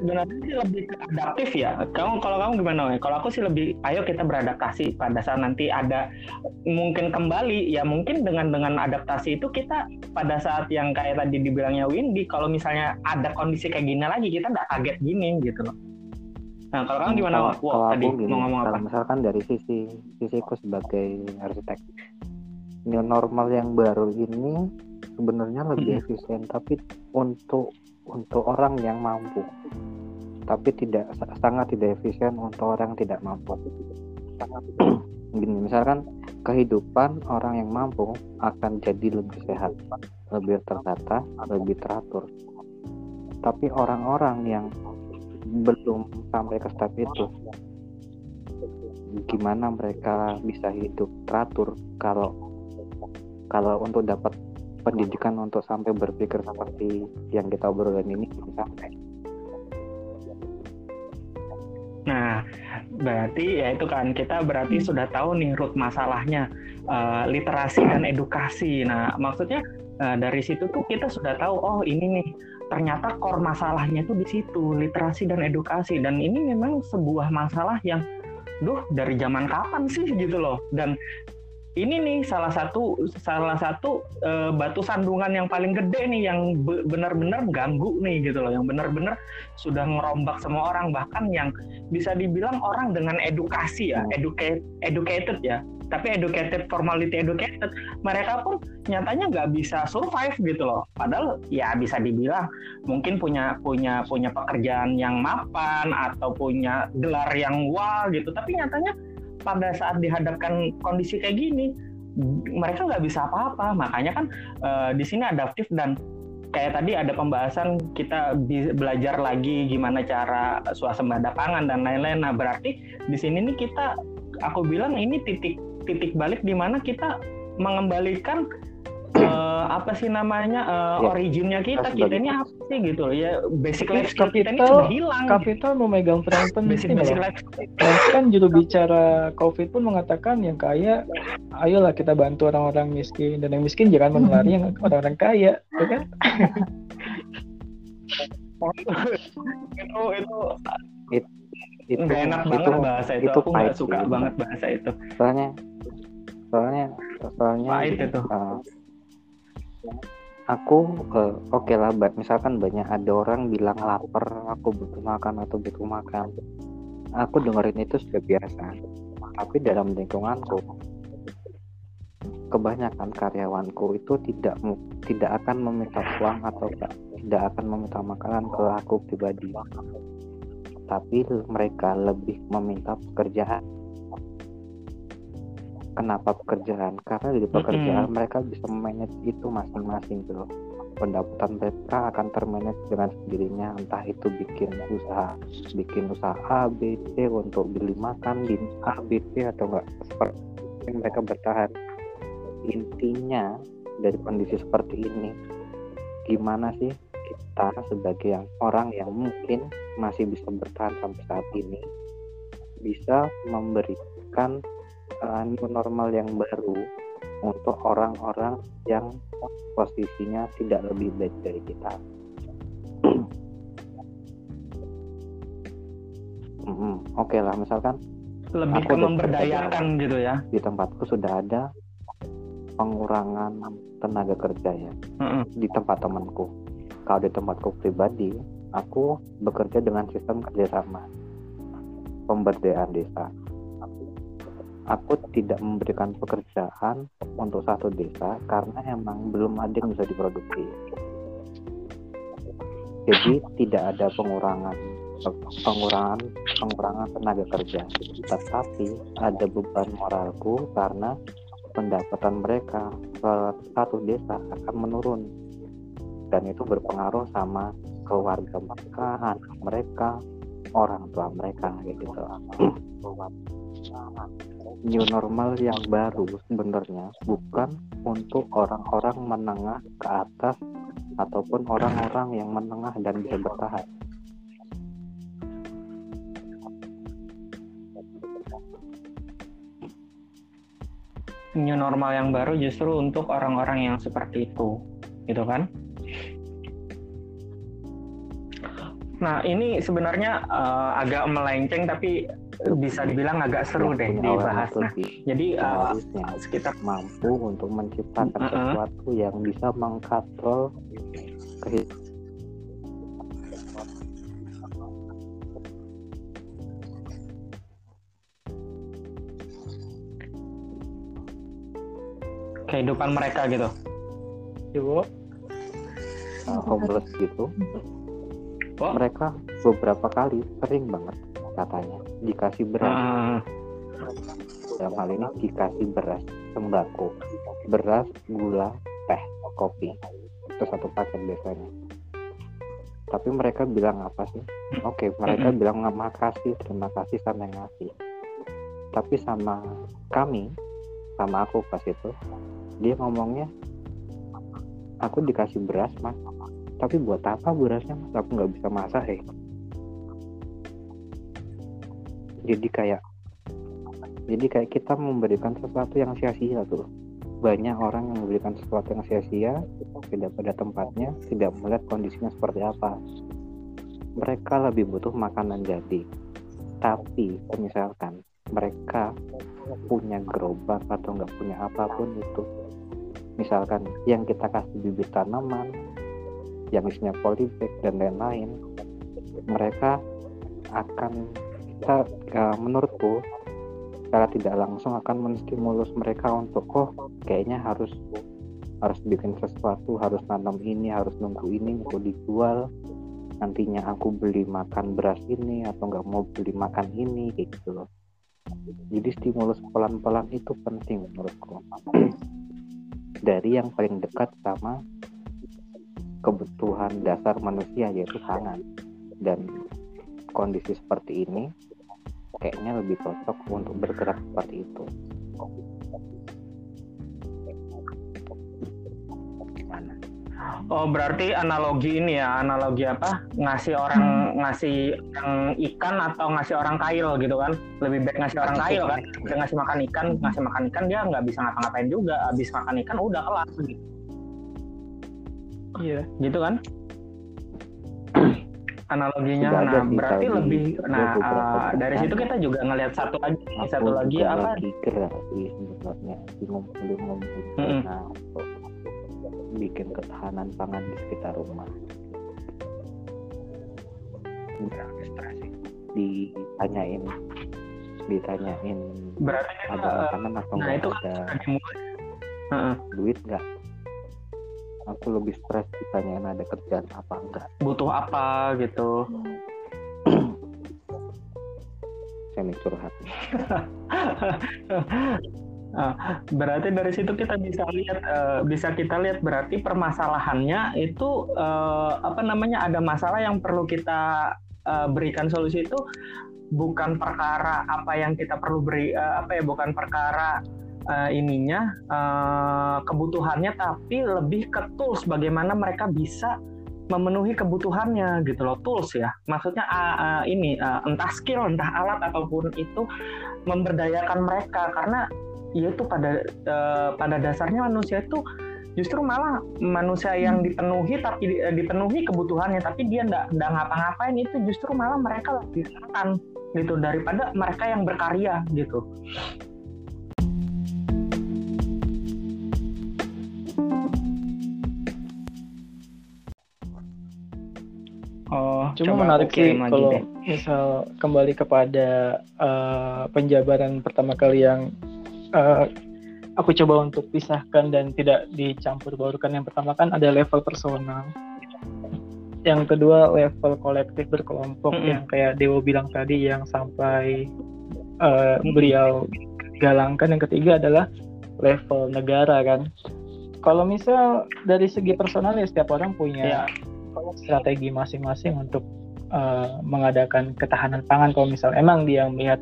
sebenarnya sih lebih adaptif ya. Kamu kalau kamu gimana? Wei? Kalau aku sih lebih ayo kita beradaptasi pada saat nanti ada mungkin kembali ya mungkin dengan dengan adaptasi itu kita pada saat yang kayak tadi dibilangnya Windy kalau misalnya ada kondisi kayak gini lagi kita nggak kaget gini gitu loh. Nah kalau kamu gimana? kalau? Wak, kalau tadi aku gini mau ngomong apa? kalau misalkan dari sisi sisiku sebagai arsitek new normal yang baru ini sebenarnya lebih Mm-mm. efisien tapi untuk untuk orang yang mampu. Tapi tidak sangat tidak efisien untuk orang yang tidak mampu. Gini misalkan kehidupan orang yang mampu akan jadi lebih sehat lebih tertata lebih teratur. Tapi orang-orang yang belum sampai ke step itu gimana mereka bisa hidup teratur kalau kalau untuk dapat pendidikan untuk sampai berpikir seperti yang kita obrolin ini sampai. Nah, berarti ya itu kan kita berarti sudah tahu nih root masalahnya eh, literasi dan edukasi. Nah, maksudnya eh, dari situ tuh kita sudah tahu oh ini nih ternyata core masalahnya tuh di situ literasi dan edukasi. Dan ini memang sebuah masalah yang duh dari zaman kapan sih gitu loh. Dan ini nih salah satu salah satu eh, batu sandungan yang paling gede nih yang be- benar-benar ganggu nih gitu loh yang benar-benar sudah ngerombak semua orang. Bahkan yang bisa dibilang orang dengan edukasi ya educate educated ya tapi educated formality educated mereka pun nyatanya nggak bisa survive gitu loh. Padahal ya bisa dibilang mungkin punya punya punya pekerjaan yang mapan atau punya gelar yang wah gitu tapi nyatanya pada saat dihadapkan kondisi kayak gini mereka nggak bisa apa-apa. Makanya kan eh, di sini adaptif dan kayak tadi ada pembahasan kita belajar lagi gimana cara swasembada pangan dan lain-lain. Nah berarti di sini nih kita aku bilang ini titik titik balik di mana kita mengembalikan eh, apa sih namanya Ya, originnya kita kita ini apa sih gitu loh ya basic life skill kita ini sudah hilang Kapital memegang peran basic penting basic skill. Bahkan juru bicara COVID pun mengatakan yang kaya, ayolah kita bantu orang-orang miskin dan yang miskin jangan menulari yang orang-orang kaya, ya kan? itu itu itu nggak enak itu banget bahasa itu, itu aku nggak suka sih. banget bahasa itu soalnya soalnya soalnya Pahit itu. uh, aku uh, oke okay lah misalkan banyak ada orang bilang lapar aku butuh makan atau butuh makan. Aku dengerin itu sudah biasa. Tapi dalam lingkunganku kebanyakan karyawanku itu tidak tidak akan meminta uang atau tidak akan meminta makanan ke aku pribadi. Tapi mereka lebih meminta pekerjaan kenapa pekerjaan? Karena dari pekerjaan mm -hmm. mereka bisa manage itu masing-masing gitu pendapatan mereka akan termanage dengan sendirinya. Entah itu bikin usaha bikin usaha A B C untuk beli makan di A B C atau enggak. Seperti mereka bertahan. Intinya dari kondisi seperti ini gimana sih kita sebagai yang orang yang mungkin masih bisa bertahan sampai saat ini bisa memberikan uh, new normal yang baru untuk orang-orang yang posisinya tidak lebih baik dari kita. mm -hmm. Oke okay lah, misalkan lebih ke memberdayakan gitu ya. Di tempatku sudah ada pengurangan tenaga kerja ya mm -hmm. di tempat temanku. Kalau di tempatku pribadi, aku bekerja dengan sistem kerjasama pemberdayaan desa aku tidak memberikan pekerjaan untuk satu desa karena emang belum ada yang bisa diproduksi. Jadi tidak ada pengurangan pengurangan pengurangan tenaga kerja, tetapi ada beban moralku karena pendapatan mereka satu desa akan menurun. Dan itu berpengaruh sama keluarga mereka, anak mereka, orang tua mereka gitu new normal yang baru sebenarnya bukan untuk orang-orang menengah ke atas ataupun orang-orang yang menengah dan bisa bertahan. New normal yang baru justru untuk orang-orang yang seperti itu, gitu kan? Nah, ini sebenarnya uh, agak melenceng tapi bisa dibilang agak seru deh dibahas. Nah, jadi uh, sekitar mampu untuk menciptakan uh -uh. sesuatu yang bisa mengkatrol kehidupan kehidupan mereka gitu. Ibu. Uh, homeless gitu oh. mereka beberapa kali sering banget katanya. Dikasih beras. Uh. dalam hal ini dikasih beras sembako. Beras gula teh kopi. Itu satu paket biasanya. Tapi mereka bilang apa sih? Oke okay, mereka bilang bilang makasih terima kasih sama yang ngasih. Tapi sama kami sama aku pas itu dia ngomongnya aku dikasih beras mas. Tapi buat apa berasnya mas? Aku nggak bisa masak eh jadi kayak jadi kayak kita memberikan sesuatu yang sia-sia tuh. Banyak orang yang memberikan sesuatu yang sia-sia tidak pada tempatnya tidak melihat kondisinya seperti apa. Mereka lebih butuh makanan jadi tapi misalkan mereka punya gerobak atau nggak punya apa pun itu. Misalkan yang kita kasih bibit tanaman yang isinya polybag dan lain-lain mereka akan kita ya, menurutku secara tidak langsung akan menstimulus mereka untuk oh kayaknya harus harus bikin sesuatu harus nanam ini harus nunggu ini untuk dijual. Nantinya aku beli makan beras ini atau nggak mau beli makan ini kayak gitu loh. Jadi stimulus pelan-pelan itu penting menurutku. Dari yang paling dekat sama kebutuhan dasar manusia yaitu pangan dan kondisi seperti ini kayaknya lebih cocok untuk bergerak seperti itu. Oh berarti analogi ini ya analogi apa? Ngasih orang hmm. ngasih yang ikan atau ngasih orang kail gitu kan? Lebih baik ngasih orang kail kan? dia ngasih makan ikan ngasih makan ikan dia nggak bisa ngapa-ngapain juga. Habis makan ikan udah kelar. Gitu Iya. Gitu kan? Analoginya, Sudah nah berarti lebih, nah uh, dari situ kita juga ngelihat satu lagi, Aku satu lagi apa? Lagi sebenarnya, ngumpulin ngumpulin. Mm -hmm. Nah, bikin ketahanan pangan di sekitar rumah ditanyain ditanyain Berarti kan, ada eh, makanan atau nah itu kan ada. Heeh. duit nggak aku lebih stres ditanyain ada kerjaan apa enggak butuh apa gitu. saya curhat Ah, berarti dari situ kita bisa lihat eh, bisa kita lihat berarti permasalahannya itu eh, apa namanya ada masalah yang perlu kita eh, berikan solusi itu bukan perkara apa yang kita perlu beri apa ya bukan perkara eh, ininya eh, kebutuhannya tapi lebih ke tools bagaimana mereka bisa memenuhi kebutuhannya gitu loh tools ya. Maksudnya ah, ah, ini ah, entah skill entah alat ataupun itu memberdayakan mereka. Karena ya itu pada eh, pada dasarnya manusia itu justru malah manusia yang dipenuhi tapi di- dipenuhi kebutuhannya tapi dia ndak ndak ngapa-ngapain itu justru malah mereka lebih rentan gitu daripada mereka yang berkarya gitu. Oh, Cuma coba menarik sih kalau deh. misal kembali kepada eh, penjabaran pertama kali yang eh, aku coba untuk pisahkan dan tidak dicampur baurkan. Yang pertama kan ada level personal. Yang kedua level kolektif berkelompok Mm-mm. yang kayak Dewo bilang tadi yang sampai eh, beliau galangkan. Yang ketiga adalah level negara kan. Kalau misal dari segi personal ya setiap orang punya Ya. Strategi masing-masing untuk uh, mengadakan ketahanan pangan. Kalau misal emang dia melihat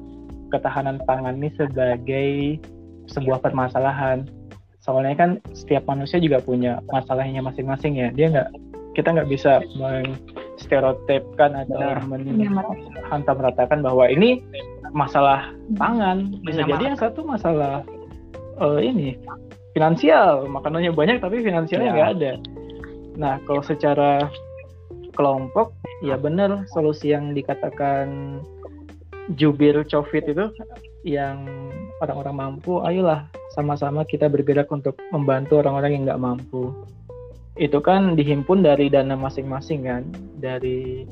ketahanan pangan ini sebagai sebuah permasalahan soalnya kan setiap manusia juga punya masalahnya masing-masing ya. Dia nggak kita nggak bisa menstereotipkan atau menghantam ratakan bahwa ini masalah pangan. Bisa jadi yang satu masalah eh, ini finansial. Makanannya banyak tapi finansialnya Ya. nggak ada nah kalau secara kelompok ya benar solusi yang dikatakan jubir covid itu yang orang-orang mampu ayolah sama-sama kita bergerak untuk membantu orang-orang yang nggak mampu. Itu kan dihimpun dari dana masing-masing kan dari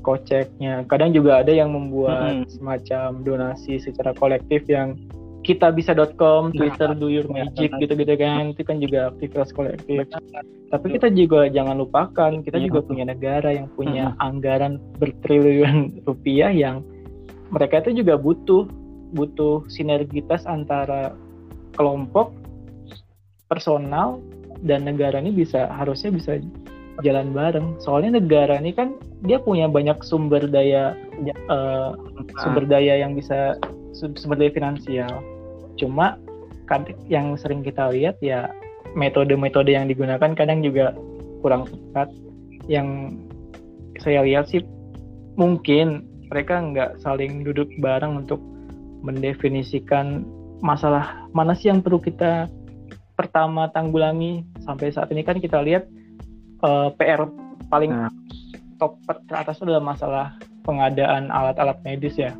koceknya. Kadang juga ada yang membuat semacam donasi secara kolektif yang kita bisa.com, Twitter do your magic gitu-gitu kan. Itu kan juga aktivitas kolektif. Tapi kita juga jangan lupakan kita Iya, juga punya negara yang punya anggaran bertriliun rupiah yang mereka itu juga butuh butuh sinergitas antara kelompok personal dan negara ini bisa harusnya bisa jalan bareng. Soalnya negara ini kan dia punya banyak sumber daya eh, sumber daya yang bisa sum- sumber daya finansial cuma kad- yang sering kita lihat ya metode-metode yang digunakan kadang juga kurang tepat. Yang saya lihat sih mungkin mereka nggak saling duduk bareng untuk mendefinisikan masalah mana sih yang perlu kita pertama tanggulangi. Sampai saat ini kan kita lihat eh, PR paling Nah. top teratas adalah masalah pengadaan alat-alat medis ya.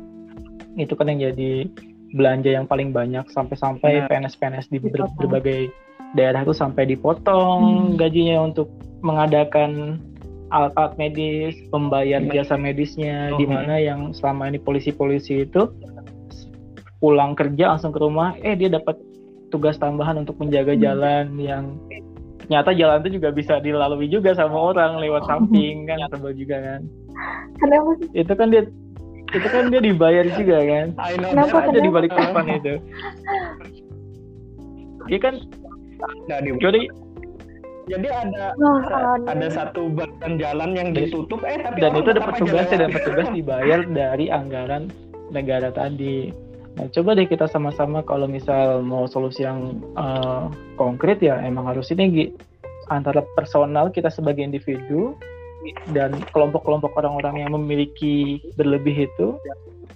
Itu kan yang jadi belanja yang paling banyak sampai-sampai. PNS-PNS di ber- berbagai daerah itu sampai dipotong Hmm. gajinya untuk mengadakan alat-alat medis, membayar jasa medisnya, Oh. di mana yang selama ini polisi-polisi itu pulang kerja langsung ke rumah, eh dia dapat tugas tambahan untuk menjaga Hmm. jalan yang ternyata jalan itu juga bisa dilalui juga sama orang lewat samping kan sebel juga kan. Kenapa sih? Itu kan dia itu kan dia dibayar juga kan. Kenapa. Ada di balik papan itu. Dia kan di- jadi Jadi ada Wah, ada satu bagian jalan yang ditutup eh tapi dan itu ada tetap aja petugasnya dan petugas dibayar dari anggaran negara tadi. Nah, coba deh kita sama-sama kalau misal mau solusi yang eh, konkret ya emang harus ini antara personal kita sebagai individu dan kelompok-kelompok orang-orang yang memiliki berlebih itu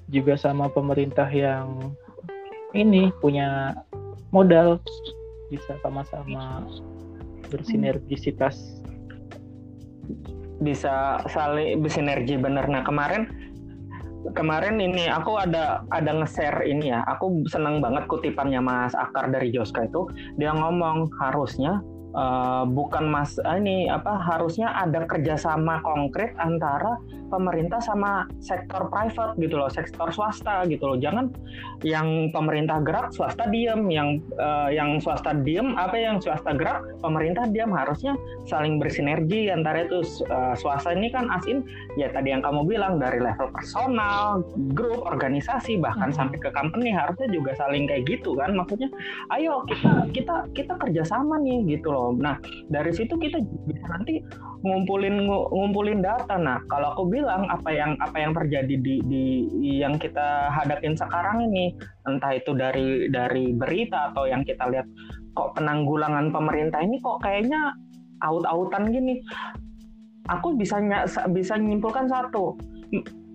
juga sama pemerintah yang ini punya modal bisa sama-sama bersinergisitas bisa saling bersinergi bener. Nah kemarin kemarin ini aku ada ada nge-share ini ya. Aku senang banget kutipannya Mas Akar dari Joska itu. Dia ngomong harusnya uh, bukan mas ini apa harusnya ada kerjasama konkret antara pemerintah sama sektor private gitu loh, sektor swasta gitu loh. Jangan yang pemerintah gerak swasta diem, yang uh, yang swasta diem apa yang swasta gerak pemerintah diam harusnya saling bersinergi antara itu uh, swasta ini kan asin ya tadi yang kamu bilang dari level personal, grup, organisasi bahkan hmm. sampai ke company harusnya juga saling kayak gitu kan. Maksudnya ayo kita kita kita kerjasama nih gitu loh. Nah dari situ kita bisa nanti ngumpulin ngumpulin data. Nah kalau aku bilang apa yang apa yang terjadi di, di yang kita hadapin sekarang ini entah itu dari dari berita atau yang kita lihat kok penanggulangan pemerintah ini kok kayaknya aut-autan gini aku bisa bisa menyimpulkan satu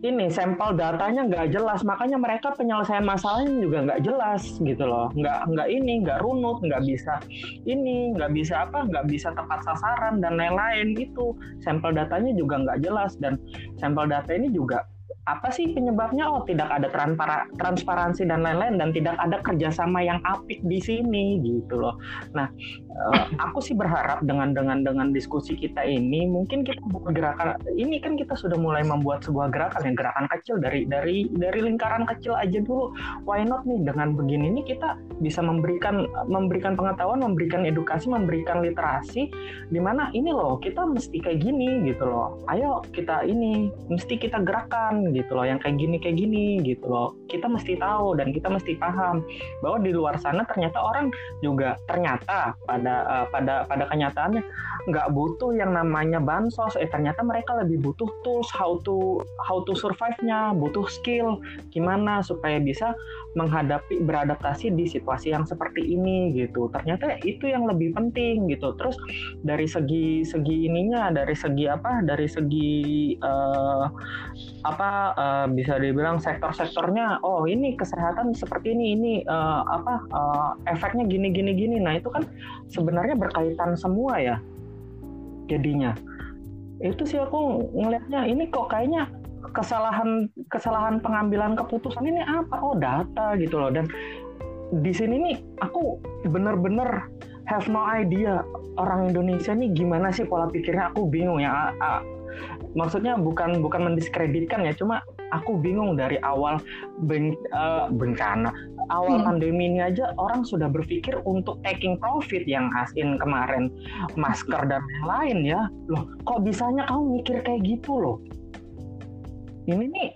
ini sampel datanya nggak jelas. Makanya mereka penyelesaian masalahnya juga nggak jelas gitu loh. Nggak nggak ini nggak runut nggak bisa ini nggak bisa apa nggak bisa tepat sasaran dan lain-lain. Itu sampel datanya juga nggak jelas. Dan sampel data ini juga apa sih penyebabnya? Oh, tidak ada transparansi dan lain-lain dan tidak ada kerjasama yang apik di sini gitu loh. Nah, uh, aku sih berharap dengan dengan dengan diskusi kita ini mungkin kita gerakan ini kan kita sudah mulai membuat sebuah gerakan yang gerakan kecil dari dari dari lingkaran kecil aja dulu. Why not nih dengan begini ini kita bisa memberikan memberikan pengetahuan, memberikan edukasi, memberikan literasi di mana ini loh kita mesti kayak gini gitu loh. Ayo kita ini mesti kita gerakan gitu loh yang kayak gini kayak gini gitu loh. Kita mesti tahu dan kita mesti paham bahwa di luar sana ternyata orang juga ternyata pada uh, pada pada kenyataannya nggak butuh yang namanya bansos. Eh ternyata mereka lebih butuh tools how to how to survive-nya butuh skill gimana supaya bisa menghadapi beradaptasi di situasi yang seperti ini gitu. Ternyata itu yang lebih penting gitu. Terus dari segi segi ininya dari segi apa? Dari segi uh, apa uh, bisa dibilang sektor-sektornya oh ini kesehatan seperti ini ini uh, apa uh, efeknya gini gini gini. Nah itu kan sebenarnya berkaitan semua ya jadinya. Itu sih aku ngelihatnya ini kok kayaknya kesalahan kesalahan pengambilan keputusan ini apa? Oh data gitu loh. Dan di sini nih aku bener-bener have no idea orang Indonesia nih gimana sih pola pikirnya. Aku bingung ya. Maksudnya bukan bukan mendiskreditkan ya cuma aku bingung dari awal ben, uh, bencana. Awal hmm. pandemi ini aja orang sudah berpikir untuk taking profit yang asin kemarin masker dan lain ya. Loh kok bisanya kamu mikir kayak gitu loh ini nih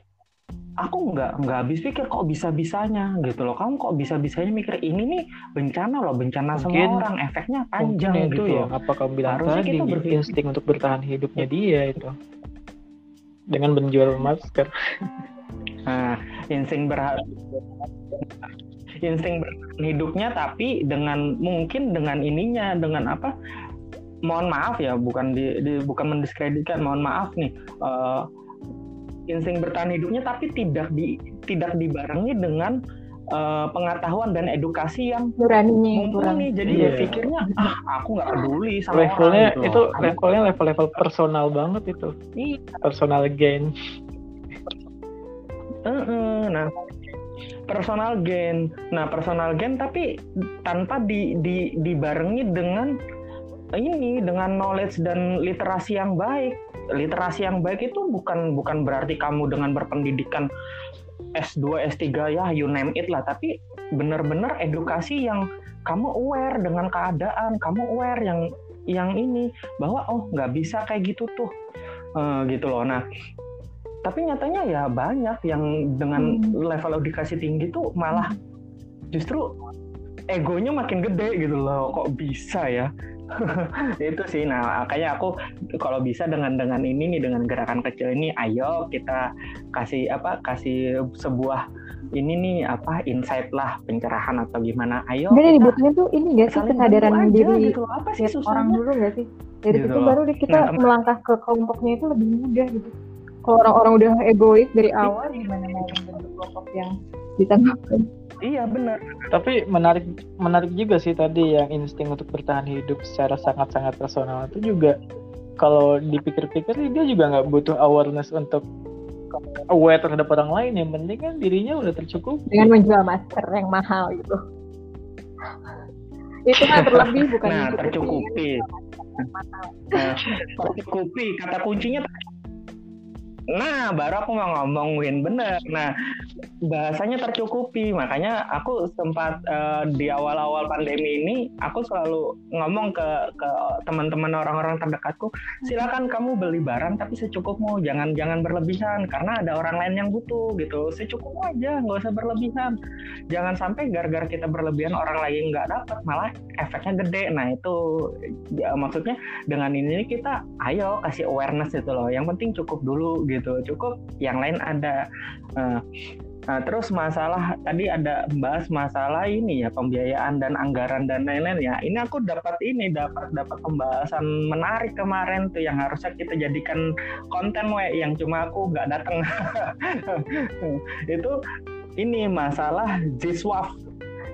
aku nggak nggak habis pikir kok bisa bisanya gitu loh. Kamu kok bisa bisanya mikir ini nih bencana loh bencana mungkin, semua orang efeknya panjang itu gitu ya. apa kamu bilang Harusnya tadi kita berpikir... insting untuk bertahan hidupnya dia itu. Dengan menjual masker. Nah insting berharap insting bertahan hidupnya tapi dengan mungkin dengan ininya dengan apa mohon maaf ya bukan di, di bukan mendiskreditkan mohon maaf nih uh, insting bertahan hidupnya tapi tidak di tidak dibarengi dengan uh, pengetahuan dan edukasi yang beraninya mumpuni jadi yeah. dia pikirnya ah aku nggak peduli sama levelnya orang, gitu. itu levelnya level-level personal banget itu iya. personal gain uh -uh, nah personal gain nah personal gain tapi tanpa di, di dibarengi dengan ini dengan knowledge dan literasi yang baik literasi yang baik itu bukan bukan berarti kamu dengan berpendidikan S2, S3 ya you name it lah, tapi benar-benar edukasi yang kamu aware dengan keadaan, kamu aware yang yang ini bahwa oh nggak bisa kayak gitu tuh, uh, gitu loh. Nah, tapi nyatanya ya banyak yang dengan hmm. level edukasi tinggi tuh malah justru egonya makin gede gitu loh, kok bisa ya? itu sih. Nah makanya aku kalau bisa dengan dengan ini nih dengan gerakan kecil ini ayo kita kasih apa kasih sebuah ini nih apa insight lah pencerahan atau gimana. Ayo Jadi dibutuhnya tuh ini gak sih kesadaran diri gitu. apa sih orang dulu gak sih? Dari gitu situ baru kita nah, melangkah ke kelompoknya itu lebih mudah gitu. Kalau orang-orang udah egois dari awal gimana mau membentuk kelompok yang bisa ngapain Iya benar. Tapi menarik menarik juga sih tadi yang insting untuk bertahan hidup secara sangat-sangat personal itu juga kalau dipikir-pikir dia juga nggak butuh awareness untuk aware terhadap orang lain. Yang penting kan dirinya udah tercukup dengan menjual masker yang mahal gitu. Itu mah berlebih bukan nah tercukupi. nah, tercukupi kata kuncinya Nah, baru aku mau ngomongin bener. Nah, bahasanya tercukupi. Makanya aku sempat uh, di awal-awal pandemi ini, aku selalu ngomong ke ke teman-teman orang-orang terdekatku, silakan kamu beli barang tapi secukupmu, jangan jangan berlebihan karena ada orang lain yang butuh gitu. Secukupmu aja, nggak usah berlebihan. Jangan sampai gara-gara kita berlebihan orang lain nggak dapat, malah efeknya gede. Nah itu ya, maksudnya dengan ini kita ayo kasih awareness itu loh. Yang penting cukup dulu gitu cukup yang lain ada uh, Nah, terus masalah tadi ada bahas masalah ini ya pembiayaan dan anggaran dan lain-lain ya. Ini aku dapat ini dapat dapat pembahasan menarik kemarin tuh yang harusnya kita jadikan konten we yang cuma aku nggak datang. itu ini masalah Ziswaf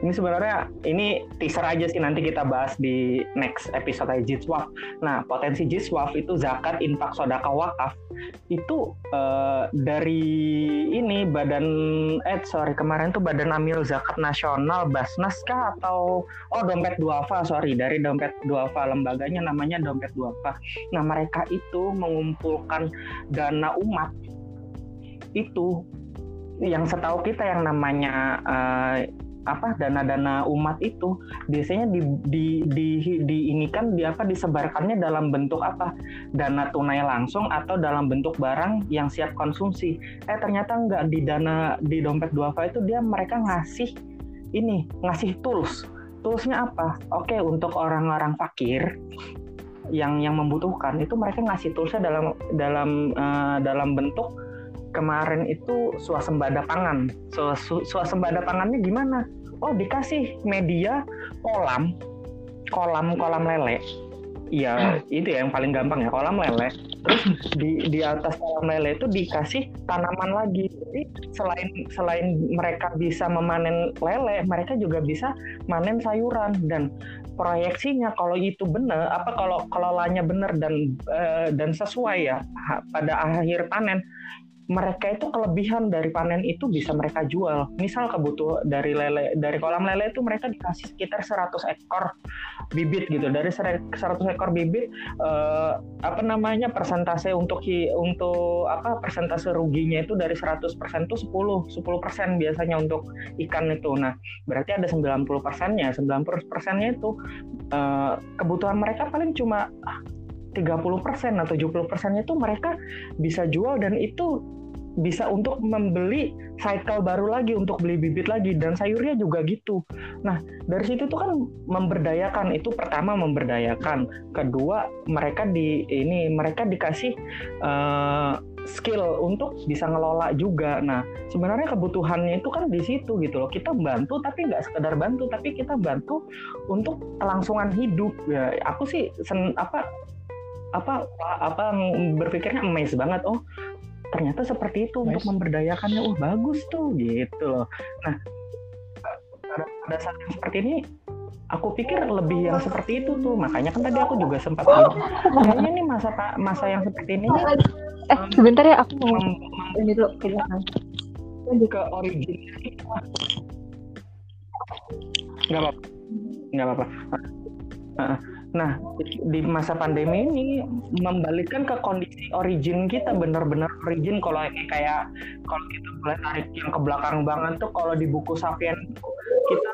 ini sebenarnya ini teaser aja sih nanti kita bahas di next episode Jitswaf. Nah, potensi Jitswaf itu zakat, infak, sodaka, wakaf itu uh, dari ini badan eh sorry kemarin tuh badan amil zakat nasional Basnas kah atau oh dompet duafa sorry dari dompet duafa lembaganya namanya dompet duafa. Nah mereka itu mengumpulkan dana umat itu yang setahu kita yang namanya uh, apa dana-dana umat itu biasanya di, di, di, di ini kan di apa disebarkannya dalam bentuk apa? Dana tunai langsung atau dalam bentuk barang yang siap konsumsi. Eh ternyata enggak di dana di dompet duafa itu dia mereka ngasih ini ngasih tools. Toolsnya apa? Oke untuk orang-orang fakir yang yang membutuhkan itu mereka ngasih toolsnya dalam dalam uh, dalam bentuk kemarin itu suasembada pangan. Suasembada pangannya gimana? Oh dikasih media kolam, kolam kolam lele. Iya itu ya yang paling gampang ya kolam lele. Terus di di atas kolam lele itu dikasih tanaman lagi. Jadi selain selain mereka bisa memanen lele, mereka juga bisa manen sayuran dan proyeksinya kalau itu benar apa kalau kelolanya benar dan uh, dan sesuai ya pada akhir panen mereka itu kelebihan dari panen itu bisa mereka jual. Misal kebutuh dari lele dari kolam lele itu mereka dikasih sekitar 100 ekor bibit gitu. Dari 100 ekor bibit eh, apa namanya persentase untuk untuk apa persentase ruginya itu dari 100% itu 10 10% biasanya untuk ikan itu. Nah, berarti ada 90 persennya. 90 persennya itu eh, kebutuhan mereka paling cuma 30% atau 70% itu mereka bisa jual dan itu bisa untuk membeli cycle baru lagi untuk beli bibit lagi dan sayurnya juga gitu. Nah dari situ tuh kan memberdayakan itu pertama memberdayakan, kedua mereka di ini mereka dikasih uh, skill untuk bisa ngelola juga. Nah sebenarnya kebutuhannya itu kan di situ gitu loh. Kita bantu tapi nggak sekedar bantu tapi kita bantu untuk kelangsungan hidup. Ya aku sih sen, apa apa apa berpikirnya amazed banget oh ternyata seperti itu nice. untuk memberdayakannya. Oh bagus tuh gitu loh. Nah pada saat yang seperti ini aku pikir lebih yang seperti itu tuh. Makanya kan tadi aku juga sempat bilang kayaknya nih masa masa yang seperti ini eh um, sebentar ya aku mau um, ini dulu ke ke origin nggak apa nggak apa-apa Nah, di masa pandemi ini membalikkan ke kondisi origin kita benar-benar origin. Kalau ini kayak kalau kita boleh tarik yang ke belakang banget tuh kalau di buku Sapien kita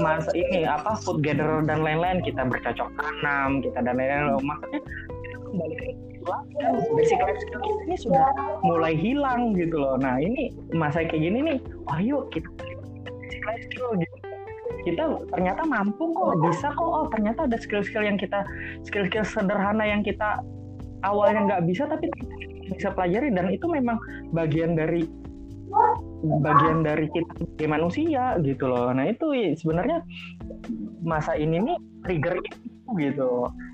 masa ini apa food gatherer dan lain-lain. Kita bercocok tanam kita dan lain-lain. Maksudnya kita kembali ke basic life skill kita ini sudah mulai hilang gitu loh. Nah ini masa kayak gini nih, oh yuk kita basic life skill gitu kita ternyata mampu kok bisa kok. Oh ternyata ada skill-skill yang kita skill-skill sederhana yang kita awalnya nggak bisa tapi bisa pelajari. Dan itu memang bagian dari bagian dari kita sebagai manusia gitu loh. Nah itu sebenarnya masa ini nih trigger itu gitu.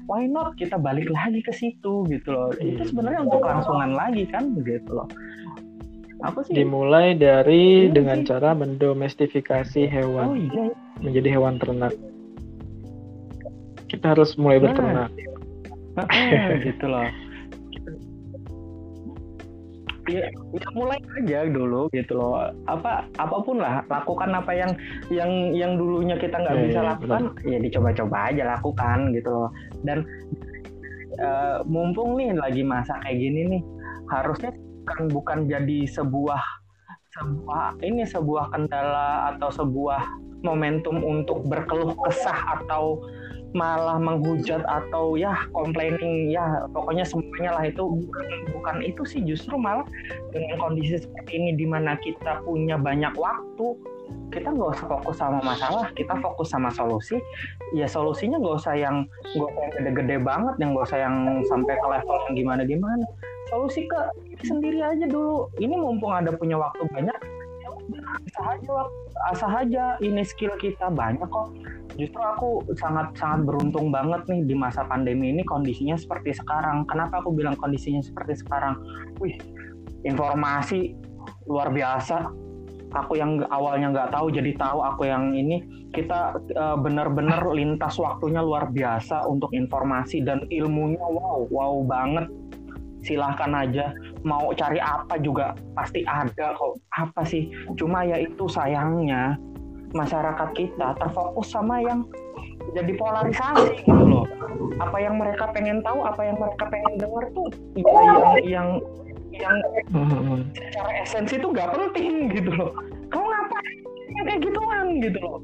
Why not kita balik lagi ke situ gitu loh. Itu sebenarnya untuk kelangsungan lagi kan gitu loh. Apa sih? Dimulai dari iya dengan sih. cara mendomestifikasi hewan. oh, iya. Menjadi hewan ternak. Kita harus mulai nah. berternak nah, gitu loh. Ya, ya mulai aja dulu gitu loh. Apa apa pun lah lakukan apa yang yang yang dulunya kita nggak Ya, bisa ya, lakukan ya dicoba-coba aja lakukan gitu loh. Dan eh, mumpung nih lagi masa kayak gini nih harusnya bukan bukan jadi sebuah sebuah ini sebuah kendala atau sebuah momentum untuk berkeluh kesah atau malah menghujat atau ya complaining ya pokoknya semuanya lah itu bukan bukan itu sih justru malah dengan kondisi seperti ini di mana kita punya banyak waktu kita nggak usah fokus sama masalah kita fokus sama solusi. Ya solusinya nggak usah yang nggak usah gede-gede banget yang nggak usah yang sampai ke level yang gimana gimana solusi ke diri sendiri aja dulu. Ini mumpung ada punya waktu banyak ya asah aja asah aja ini skill kita banyak kok justru aku sangat sangat beruntung banget nih di masa pandemi ini kondisinya seperti sekarang. Kenapa aku bilang kondisinya seperti sekarang? Wih, informasi luar biasa. Aku yang awalnya nggak tahu jadi tahu. Aku yang ini kita uh, benar-benar lintas waktunya luar biasa untuk informasi dan ilmunya wow wow banget. Silahkan aja mau cari apa juga pasti ada kok. Apa sih? Cuma ya itu sayangnya masyarakat kita terfokus sama yang jadi polarisasi gitu loh. Apa yang mereka pengen tahu, apa yang mereka pengen dengar tuh ya yang yang yang secara esensi itu gak penting gitu loh. Kamu ngapain yang kayak gituan gitu loh.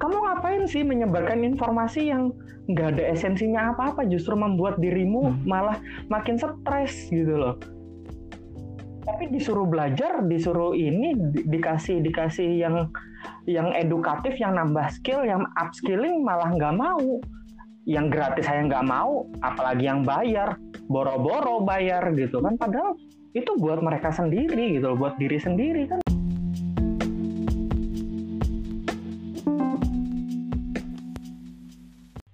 Kamu ngapain sih menyebarkan informasi yang nggak ada esensinya apa-apa? Justru membuat dirimu malah makin stres gitu loh. Tapi disuruh belajar disuruh ini di, dikasih dikasih yang yang edukatif yang nambah skill yang upskilling malah nggak mau. Yang gratis saya nggak mau apalagi yang bayar. Boro-boro bayar gitu kan. Padahal itu buat mereka sendiri gitu buat diri sendiri kan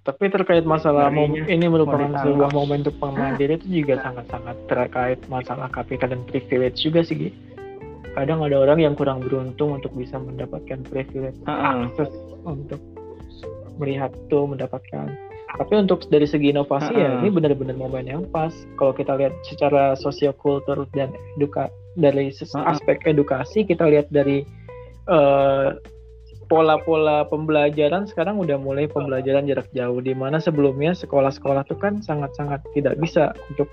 Tapi terkait masalah mom, ini merupakan sebuah momentum mandiri itu juga sangat-sangat terkait masalah kapital dan privilege juga sih. Gi. Kadang ada orang yang kurang beruntung untuk bisa mendapatkan privilege uh -uh. akses untuk melihat tuh mendapatkan. Tapi untuk dari segi inovasi uh -uh. ya ini benar-benar momen yang pas. Kalau kita lihat secara sosiokultur dan eduka dari uh -uh. aspek edukasi kita lihat dari uh, pola-pola pembelajaran sekarang udah mulai pembelajaran jarak jauh di mana sebelumnya sekolah-sekolah itu kan sangat-sangat tidak bisa untuk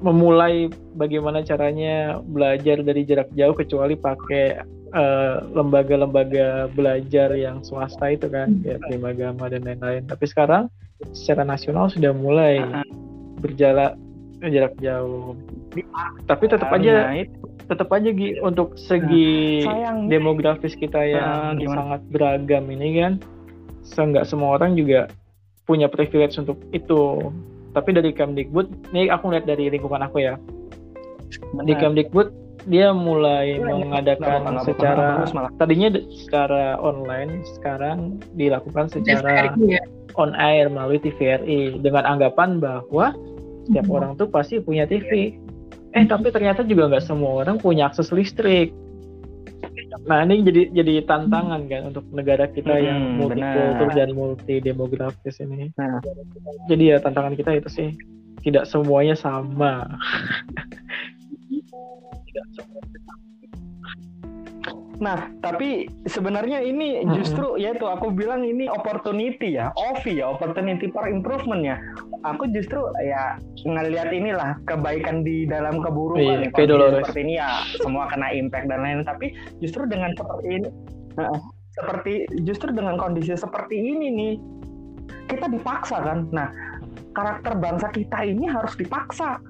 memulai bagaimana caranya belajar dari jarak jauh kecuali pakai lembaga-lembaga uh, belajar yang swasta itu kan kayak Prima Gama dan lain-lain. Tapi sekarang secara nasional sudah mulai berjalan jarak jauh. Tapi tetap aja tetap aja Gi, untuk segi nah, demografis kita yang uh, sangat beragam ini kan nggak semua orang juga punya privilege untuk itu tapi dari Kemdikbud ini aku lihat dari lingkungan aku ya Benar. di Kemdikbud dia mulai ya, mengadakan ya. secara tadinya secara online sekarang dilakukan secara ya. on air melalui TVRI dengan anggapan bahwa setiap hmm. orang tuh pasti punya TV eh tapi ternyata juga nggak semua orang punya akses listrik. Nah ini jadi jadi tantangan kan untuk negara kita hmm, yang multikultur dan multi demografis ini. Nah. jadi ya tantangan kita itu sih tidak semuanya sama. Tidak semuanya Nah, tapi sebenarnya ini justru mm-hmm. yaitu aku bilang ini opportunity ya, OVI ya, opportunity for improvement ya. Aku justru ya ngelihat inilah kebaikan di dalam keburukan. Iya, seperti ini ya, semua kena impact dan lain. Tapi justru dengan seperti ini, seperti justru dengan kondisi seperti ini nih, kita dipaksa kan. Nah, karakter bangsa kita ini harus dipaksa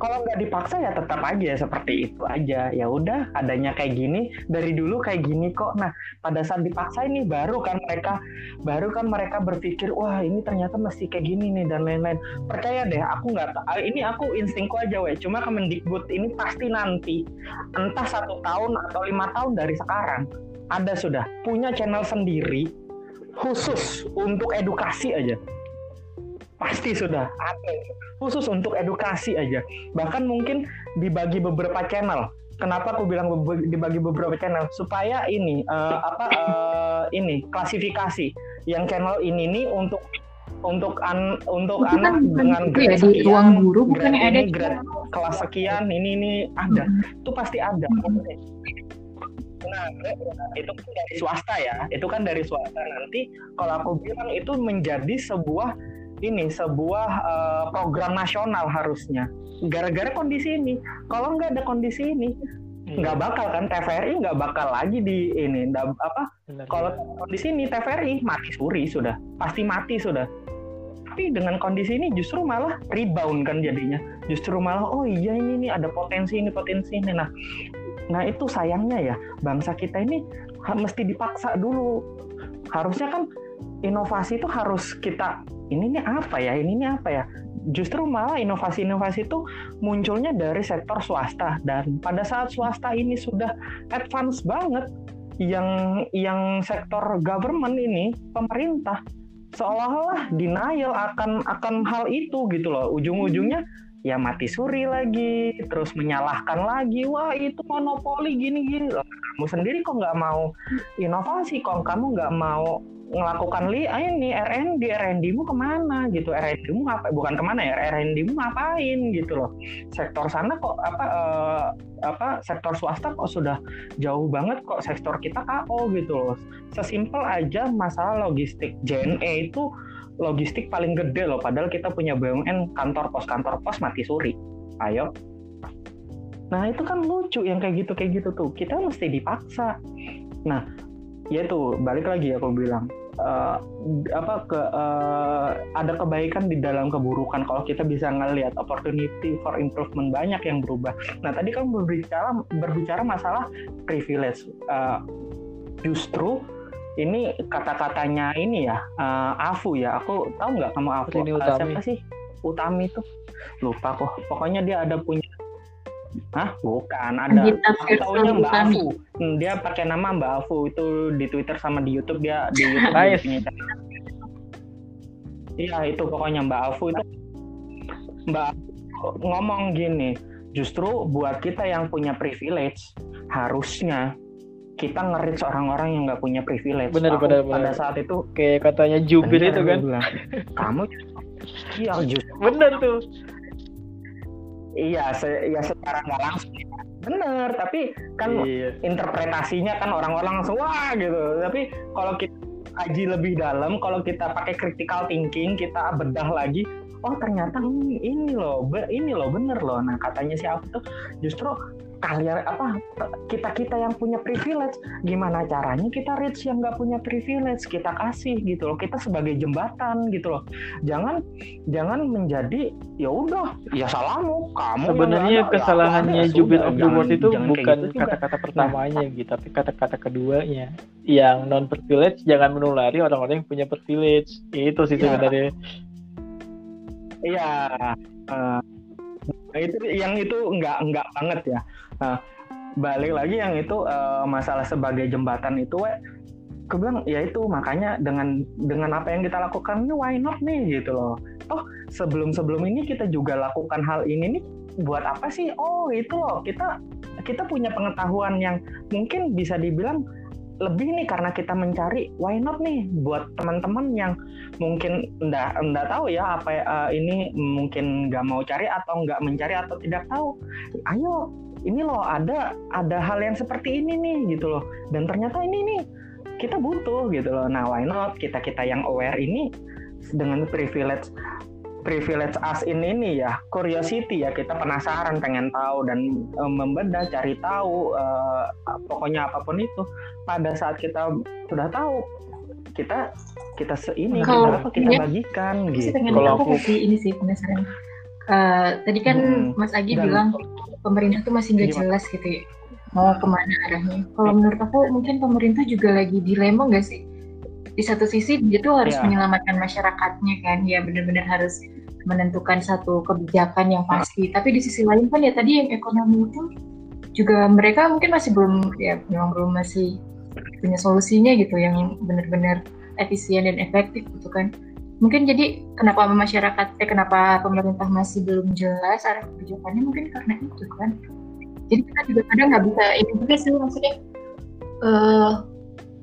kalau nggak dipaksa ya tetap aja seperti itu aja. Ya udah adanya kayak gini dari dulu kayak gini kok. Nah pada saat dipaksa ini baru kan mereka baru kan mereka berpikir wah ini ternyata mesti kayak gini nih dan lain-lain. Percaya deh aku nggak ini aku instingku aja weh cuma Kemendikbud ini pasti nanti entah satu tahun atau lima tahun dari sekarang ada sudah punya channel sendiri khusus untuk edukasi aja pasti sudah ada. Khusus untuk edukasi aja. Bahkan mungkin dibagi beberapa channel. Kenapa aku bilang dibagi beberapa channel? Supaya ini uh, apa uh, ini klasifikasi yang channel ini nih untuk untuk an untuk itu anak kan dengan grade ya, di ruang guru bukan ada grade kelas sekian ini ini ada. Itu pasti ada. Nah itu kan dari swasta ya. Itu kan dari swasta. Nanti kalau aku bilang itu menjadi sebuah ini sebuah uh, program nasional harusnya. Gara-gara kondisi ini. Kalau nggak ada kondisi ini nggak iya. bakal kan TVRI nggak bakal lagi di ini apa kalau kondisi ini TVRI mati suri sudah. Pasti mati sudah. Tapi dengan kondisi ini justru malah rebound kan jadinya. Justru malah oh iya ini nih ada potensi ini potensi ini. Nah nah itu sayangnya ya bangsa kita ini mesti dipaksa dulu. Harusnya kan inovasi itu harus kita ini nih apa ya ini nih apa ya? Justru malah inovasi-inovasi itu munculnya dari sektor swasta. Dan pada saat swasta ini sudah advance banget yang yang sektor government ini pemerintah seolah-olah denial akan akan hal itu gitu loh. Ujung-ujungnya ya mati suri lagi terus menyalahkan lagi. Wah itu monopoli gini gini kamu sendiri kok nggak mau inovasi? Kok kamu nggak mau ngelakukan li ah, ini RND RND mu ke mana? Gitu. RND mu apa bukan ke mana ya RND mu ngapain? Gitu loh. Sektor sana kok apa uh, apa sektor swasta kok sudah jauh banget kok sektor kita KO gitu loh. Sesimpel aja masalah logistik. JNE itu logistik paling gede loh padahal kita punya BUMN kantor pos kantor pos mati suri. Ayo. Nah itu kan lucu yang kayak gitu kayak gitu tuh. Kita mesti dipaksa. Nah ya itu balik lagi aku bilang uh, apa ke uh, ada kebaikan di dalam keburukan kalau kita bisa ngelihat opportunity for improvement banyak yang berubah. Nah tadi kan berbicara berbicara masalah privilege. Uh, justru ini kata-katanya ini ya uh, Afu ya. Aku tahu nggak kamu Afu? Ini uh, siapa sih? Utami itu lupa kok. Pokoknya dia ada punya Hah? Bukan, ada. Tahunya Mbak Afu. Hmm, dia pakai nama Mbak Afu itu di Twitter sama di YouTube dia di YouTube nice. Iya, itu pokoknya Mbak Afu itu Mbak Afu ngomong gini, justru buat kita yang punya privilege harusnya kita ngerit orang-orang yang nggak punya privilege. Bener, bener, pada saat itu kayak katanya jubir itu kan. Bilang, Kamu iya justru bener tuh Iya, se ya secara nggak langsung. Bener, tapi kan iya. interpretasinya kan orang-orang langsung wah gitu. Tapi kalau kita kaji lebih dalam, kalau kita pakai critical thinking, kita bedah lagi, oh ternyata ini, ini loh, ini loh bener loh. Nah katanya si Alf tuh justru kalian apa kita kita yang punya privilege gimana caranya kita reach yang nggak punya privilege kita kasih gitu loh kita sebagai jembatan gitu loh. Jangan jangan menjadi ya udah ya salahmu kamu sebenarnya ya kesalahannya ya, Jubir of the World itu bukan gitu kata-kata gitu pertamanya nah, gitu tapi kata-kata keduanya. Yang non privilege jangan menulari orang-orang yang punya privilege. Itu sih ya. sebenarnya. Iya. Uh, itu yang itu nggak nggak banget ya Nah, balik lagi yang itu uh, masalah sebagai jembatan itu, we, aku bilang ya itu makanya dengan dengan apa yang kita lakukan ini why not nih gitu loh. Oh sebelum sebelum ini kita juga lakukan hal ini nih buat apa sih? Oh itu loh kita kita punya pengetahuan yang mungkin bisa dibilang lebih nih karena kita mencari why not nih buat teman-teman yang mungkin enggak enggak tahu ya apa uh, ini mungkin nggak mau cari atau nggak mencari atau tidak tahu ayo ini loh ada ada hal yang seperti ini nih gitu loh. Dan ternyata ini nih kita butuh gitu loh. Nah why not kita kita yang aware ini dengan privilege privilege as in ini ya curiosity ya kita penasaran pengen tahu dan e, membedah cari tahu e, pokoknya apa pun itu. Pada saat kita sudah tahu kita kita seini kita apa kita ya, bagikan gitu. kalau aku ini sih penasaran. Uh, tadi kan hmm, Mas Agi dan, bilang pemerintah tuh masih nggak jelas gitu ya mau ke mana arahnya. Kalau menurut aku mungkin pemerintah juga lagi dilema nggak sih? Di satu sisi dia tuh harus ya. menyelamatkan masyarakatnya kan, ya benar-benar harus menentukan satu kebijakan yang pasti. Tapi di sisi lain kan ya tadi yang ekonomi itu juga mereka mungkin masih belum ya memang belum masih punya solusinya gitu yang benar-benar efisien dan efektif gitu kan mungkin jadi kenapa masyarakat eh kenapa pemerintah masih belum jelas arah kebijakannya mungkin karena itu kan jadi kita juga kadang nggak bisa ini juga sih maksudnya uh,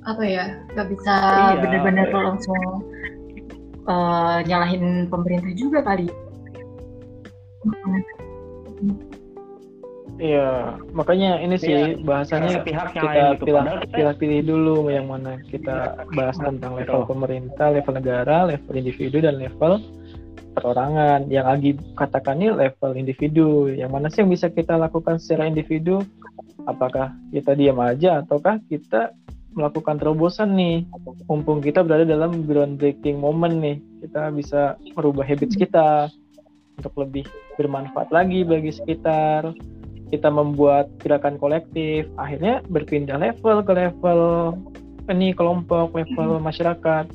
apa ya nggak bisa iya, benar-benar iya. langsung uh, nyalahin pemerintah juga kali Iya, makanya ini sih Iya, bahasanya sepihak yang kita lain gitu. pilih Padahal kita- pilih dulu yang mana kita bahas tentang level Betul. pemerintah, level negara, level individu dan level perorangan. Yang Agi katakan ini level individu. Yang mana sih yang bisa kita lakukan secara individu? Apakah kita diam aja ataukah kita melakukan terobosan nih? Mumpung kita berada dalam groundbreaking moment nih, kita bisa merubah habits kita untuk lebih bermanfaat lagi bagi sekitar kita membuat gerakan kolektif akhirnya berpindah level ke level ini kelompok level masyarakat.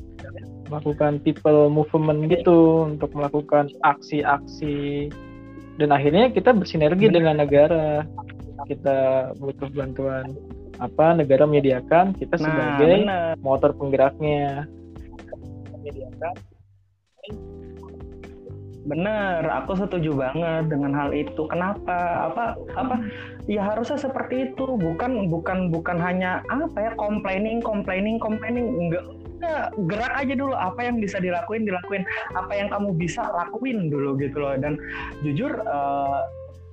Melakukan people movement gitu untuk melakukan aksi-aksi. Dan akhirnya kita bersinergi dengan negara. Kita butuh bantuan apa negara menyediakan kita Nah, sebagai benar. motor penggeraknya. Menyediakan Bener, aku setuju banget dengan hal itu. Kenapa? Apa? Apa? Ya harusnya seperti itu. Bukan, bukan, bukan hanya apa ya complaining, complaining, complaining. Enggak, enggak. Gerak aja dulu. Apa yang bisa dilakuin, dilakuin. Apa yang kamu bisa lakuin dulu gitu loh. Dan jujur, eh,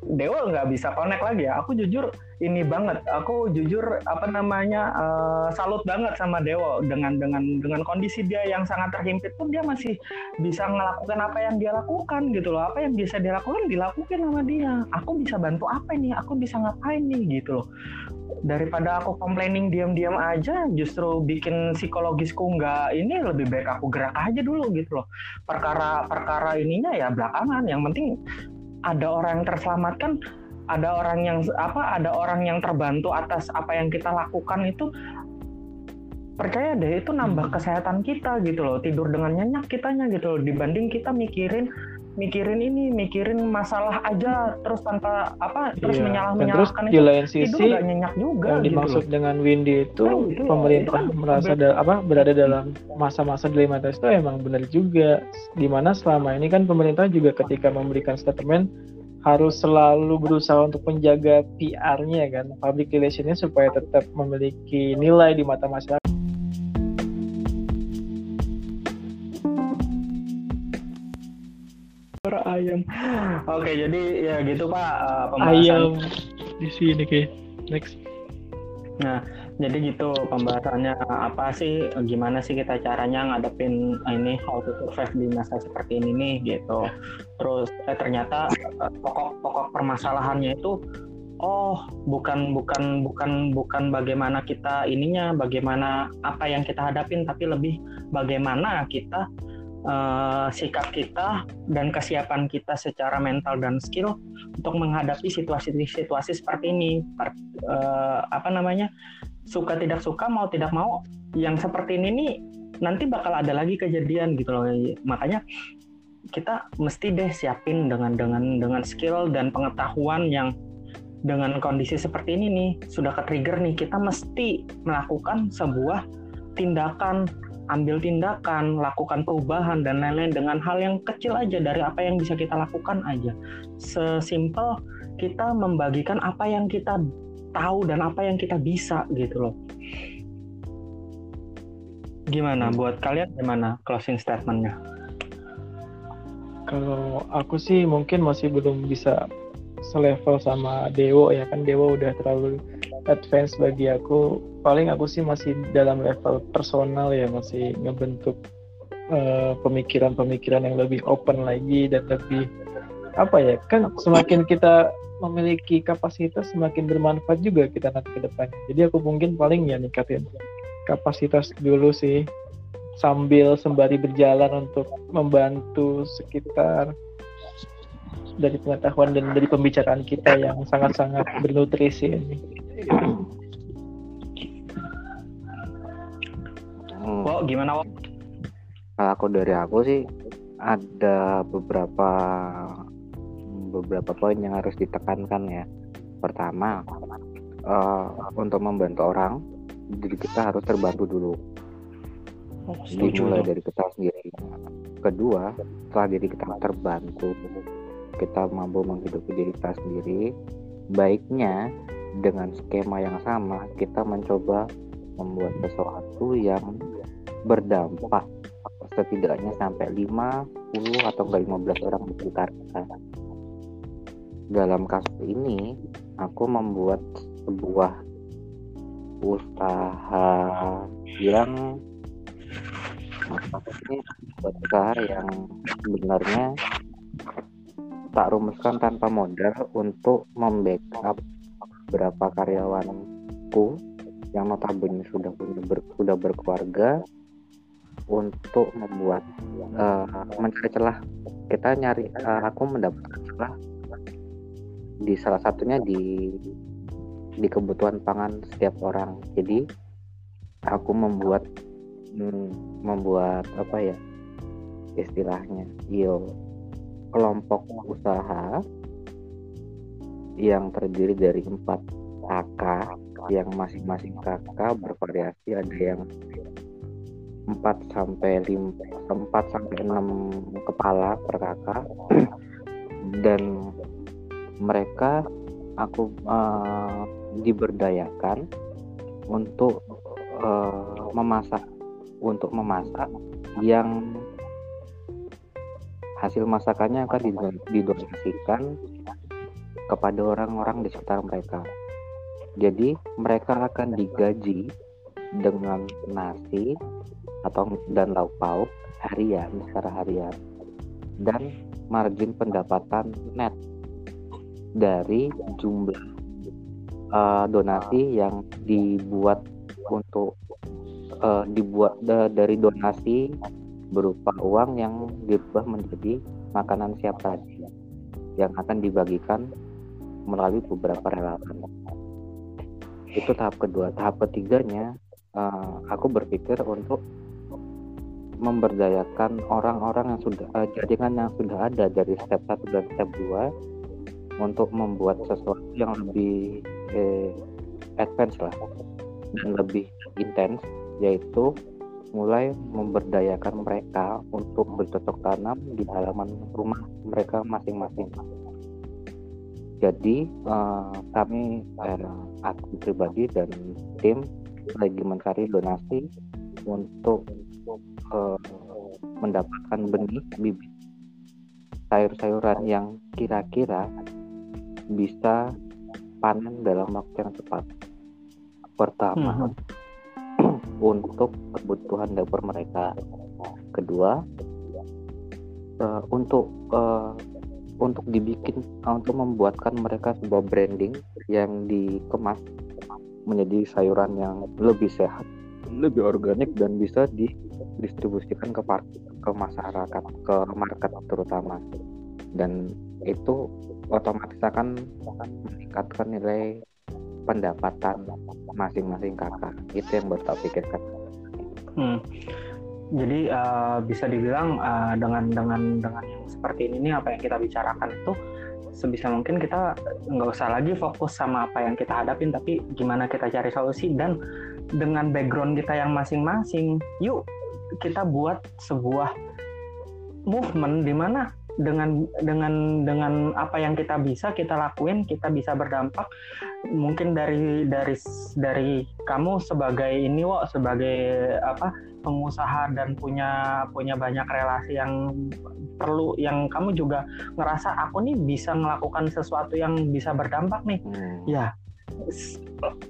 Dewa nggak bisa connect lagi ya. Aku jujur ini banget. Aku jujur apa namanya eh, salut banget sama Dewo dengan dengan dengan kondisi dia yang sangat terhimpit pun dia masih bisa ngelakukan apa yang dia lakukan gitu loh. Apa yang bisa dia lakukan dilakukan sama dia. Aku bisa bantu apa nih? Aku bisa ngapain nih gitu loh. Daripada aku complaining diam-diam aja, justru bikin psikologisku nggak ini lebih baik aku gerak aja dulu gitu loh. Perkara perkara ininya ya belakangan. Yang penting ada orang yang terselamatkan ada orang yang apa ada orang yang terbantu atas apa yang kita lakukan itu percaya deh itu nambah kesehatan kita gitu loh tidur dengan nyenyak kitanya gitu loh dibanding kita mikirin mikirin ini mikirin masalah aja terus tanpa apa terus Iya. menyalah terus menyalahkan di itu lain tidur sisi nggak nyenyak juga yang gitu dimaksud dengan Windy itu Nah, itu- pemerintah itu kan merasa da- apa berada dalam masa-masa dilema itu emang benar juga. Di mana selama ini kan pemerintah juga ketika memberikan statement harus selalu berusaha untuk menjaga PR-nya kan public relationnya supaya tetap memiliki nilai di mata masyarakat ayam oke jadi ya gitu pak eh, pembahasan. Ayam di sini ke next. Jadi gitu pembahasannya. Apa sih gimana sih kita caranya ngadepin ini how to survive di masa seperti ini nih gitu. Terus eh, ternyata eh, pokok-pokok permasalahannya itu oh bukan bukan bukan bukan bagaimana kita ininya bagaimana apa yang kita hadapin tapi lebih bagaimana kita eh, sikap kita dan kesiapan kita secara mental dan skill untuk menghadapi situasi-situasi seperti ini. Per- eh, apa namanya? Suka tidak suka mau tidak mau yang seperti ini nih nanti bakal ada lagi kejadian gitu loh. Makanya kita mesti deh siapin dengan dengan dengan skill dan pengetahuan yang dengan kondisi seperti ini nih sudah ke trigger nih kita mesti melakukan sebuah tindakan ambil tindakan lakukan perubahan dan lain-lain dengan hal yang kecil aja dari apa yang bisa kita lakukan aja sesimpel kita membagikan apa yang kita tahu dan apa yang kita bisa gitu loh. Gimana buat kalian gimana closing statementnya? kalau aku sih mungkin masih belum bisa selevel sama Dewo ya kan Dewo udah terlalu advance bagi aku paling aku sih masih dalam level personal ya masih ngebentuk eh, pemikiran-pemikiran yang lebih open lagi dan lebih apa ya kan semakin kita memiliki kapasitas semakin bermanfaat juga kita nanti ke depannya jadi aku mungkin paling ya ningkatin kapasitas dulu sih sambil sembari berjalan untuk membantu sekitar dari pengetahuan dan dari pembicaraan kita yang sangat-sangat bernutrisi ini. Hmm. Wo, gimana Wo? Kalau aku dari aku sih ada beberapa beberapa poin yang harus ditekankan ya. Pertama, eh, untuk membantu orang, diri kita harus terbantu dulu. Oh, Dimulai dari kita sendiri. Kedua, setelah diri kita terbantu, kita mampu menghidupi diri kita sendiri. Baiknya dengan skema yang sama, kita mencoba membuat sesuatu yang berdampak setidaknya sampai 5, 10 atau enggak 15 orang di sekitar kita. dalam kasus ini aku membuat sebuah usaha yang ini usaha yang sebenarnya tak rumuskan tanpa modal untuk membackup beberapa karyawanku yang notabene sudah punya ber, sudah berkeluarga untuk membuat uh, mencari celah. Kita nyari uh, aku mendapatkan celah di salah satunya di di kebutuhan pangan setiap orang. Jadi aku membuat hmm, membuat apa ya istilahnya yo kelompok usaha yang terdiri dari empat kakak yang masing-masing kakak bervariasi. Ada yang 4 sampai 5 4 sampai 6 kepala per kakak. Dan mereka aku uh, diberdayakan untuk uh, memasak untuk memasak yang hasil masakannya akan didonasikan kepada orang-orang di sekitar mereka. Jadi mereka akan digaji dengan nasi atau dan lauk pauk harian secara harian dan margin pendapatan net dari jumlah uh, donasi yang dibuat untuk uh, dibuat da dari donasi berupa uang yang diubah menjadi makanan siap saji yang akan dibagikan melalui beberapa relawan. Itu tahap kedua. Tahap ketiganya, uh, aku berpikir untuk memberdayakan orang-orang yang sudah uh, jaringan yang sudah ada dari step 1 dan step 2 untuk membuat sesuatu yang lebih eh, advance lah dan lebih intens yaitu mulai memberdayakan mereka untuk bercocok tanam di halaman rumah mereka masing-masing. Jadi uh, kami uh, aku pribadi dan tim lagi mencari donasi untuk uh, mendapatkan benih bibit sayur-sayuran yang kira-kira bisa panen dalam waktu yang cepat. Pertama, hmm untuk kebutuhan dapur mereka. Kedua, uh, untuk uh, untuk dibikin uh, untuk membuatkan mereka sebuah branding yang dikemas menjadi sayuran yang lebih sehat, lebih organik dan bisa didistribusikan ke ke masyarakat, ke market terutama. Dan itu otomatis akan meningkatkan nilai pendapatan masing-masing kakak itu yang baru tak hmm. Jadi uh, bisa dibilang uh, dengan dengan dengan yang seperti ini nih apa yang kita bicarakan itu sebisa mungkin kita nggak usah lagi fokus sama apa yang kita hadapin tapi gimana kita cari solusi dan dengan background kita yang masing-masing yuk kita buat sebuah movement di mana dengan dengan dengan apa yang kita bisa kita lakuin kita bisa berdampak. Mungkin dari dari dari kamu sebagai ini wo sebagai apa pengusaha dan punya punya banyak relasi yang perlu yang kamu juga ngerasa aku nih bisa melakukan sesuatu yang bisa berdampak nih. Hmm. ya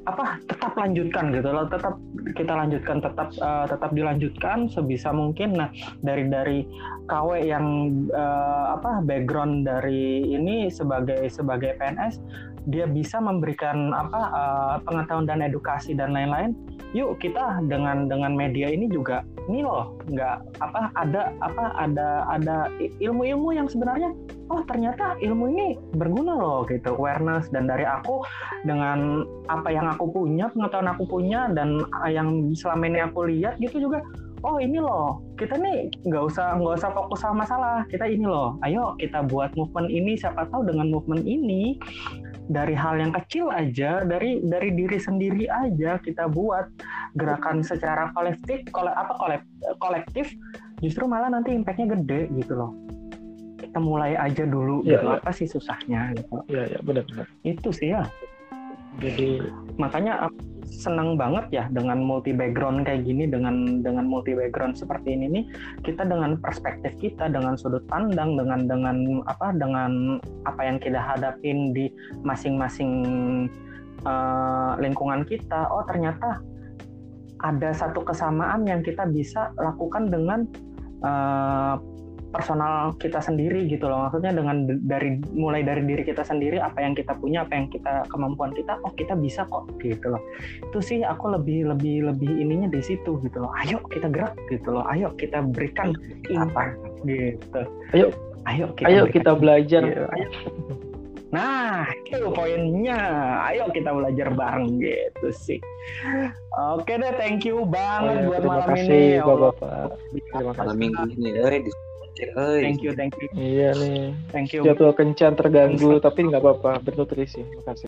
apa tetap lanjutkan gitu loh tetap kita lanjutkan tetap uh, tetap dilanjutkan sebisa mungkin. Nah dari dari KW yang uh, apa background dari ini sebagai sebagai PNS dia bisa memberikan apa uh, pengetahuan dan edukasi dan lain-lain yuk kita dengan dengan media ini juga ini loh nggak apa ada apa ada ada ilmu-ilmu yang sebenarnya oh ternyata ilmu ini berguna loh gitu. Awareness dan dari aku dengan apa yang aku punya pengetahuan aku punya dan yang selama ini aku lihat gitu juga oh ini loh kita nih nggak usah nggak usah fokus sama masalah kita ini loh ayo kita buat movement ini siapa tahu dengan movement ini dari hal yang kecil aja dari dari diri sendiri aja kita buat gerakan secara kolektif kole, apa kolektif justru malah nanti impactnya gede gitu loh. Kita mulai aja dulu ya, gitu ya. apa sih susahnya gitu. Ya ya benar benar itu sih ya. Jadi makanya senang banget ya dengan multi background kayak gini dengan dengan multi background seperti ini nih kita dengan perspektif kita dengan sudut pandang dengan dengan apa dengan apa yang kita hadapin di masing-masing uh, lingkungan kita oh ternyata ada satu kesamaan yang kita bisa lakukan dengan uh, personal kita sendiri gitu loh maksudnya dengan dari mulai dari diri kita sendiri apa yang kita punya apa yang kita kemampuan kita oh kita bisa kok gitu loh itu sih aku lebih lebih lebih ininya di situ gitu loh ayo kita gerak gitu loh ayo kita berikan apa gitu ayo ayo kita ayo kita belajar gitu. ayo. Nah, itu poinnya. Ayo kita belajar bareng gitu sih. Oke deh, thank you banget oh, ya, buat malam kasih, ini. Terima kasih, Bapak. Terima kasih. Malam minggu ini, Thank you, thank you. Iya nih. Thank you. Jadwal kencan terganggu, tapi nggak apa-apa, bernutrisi. Makasih.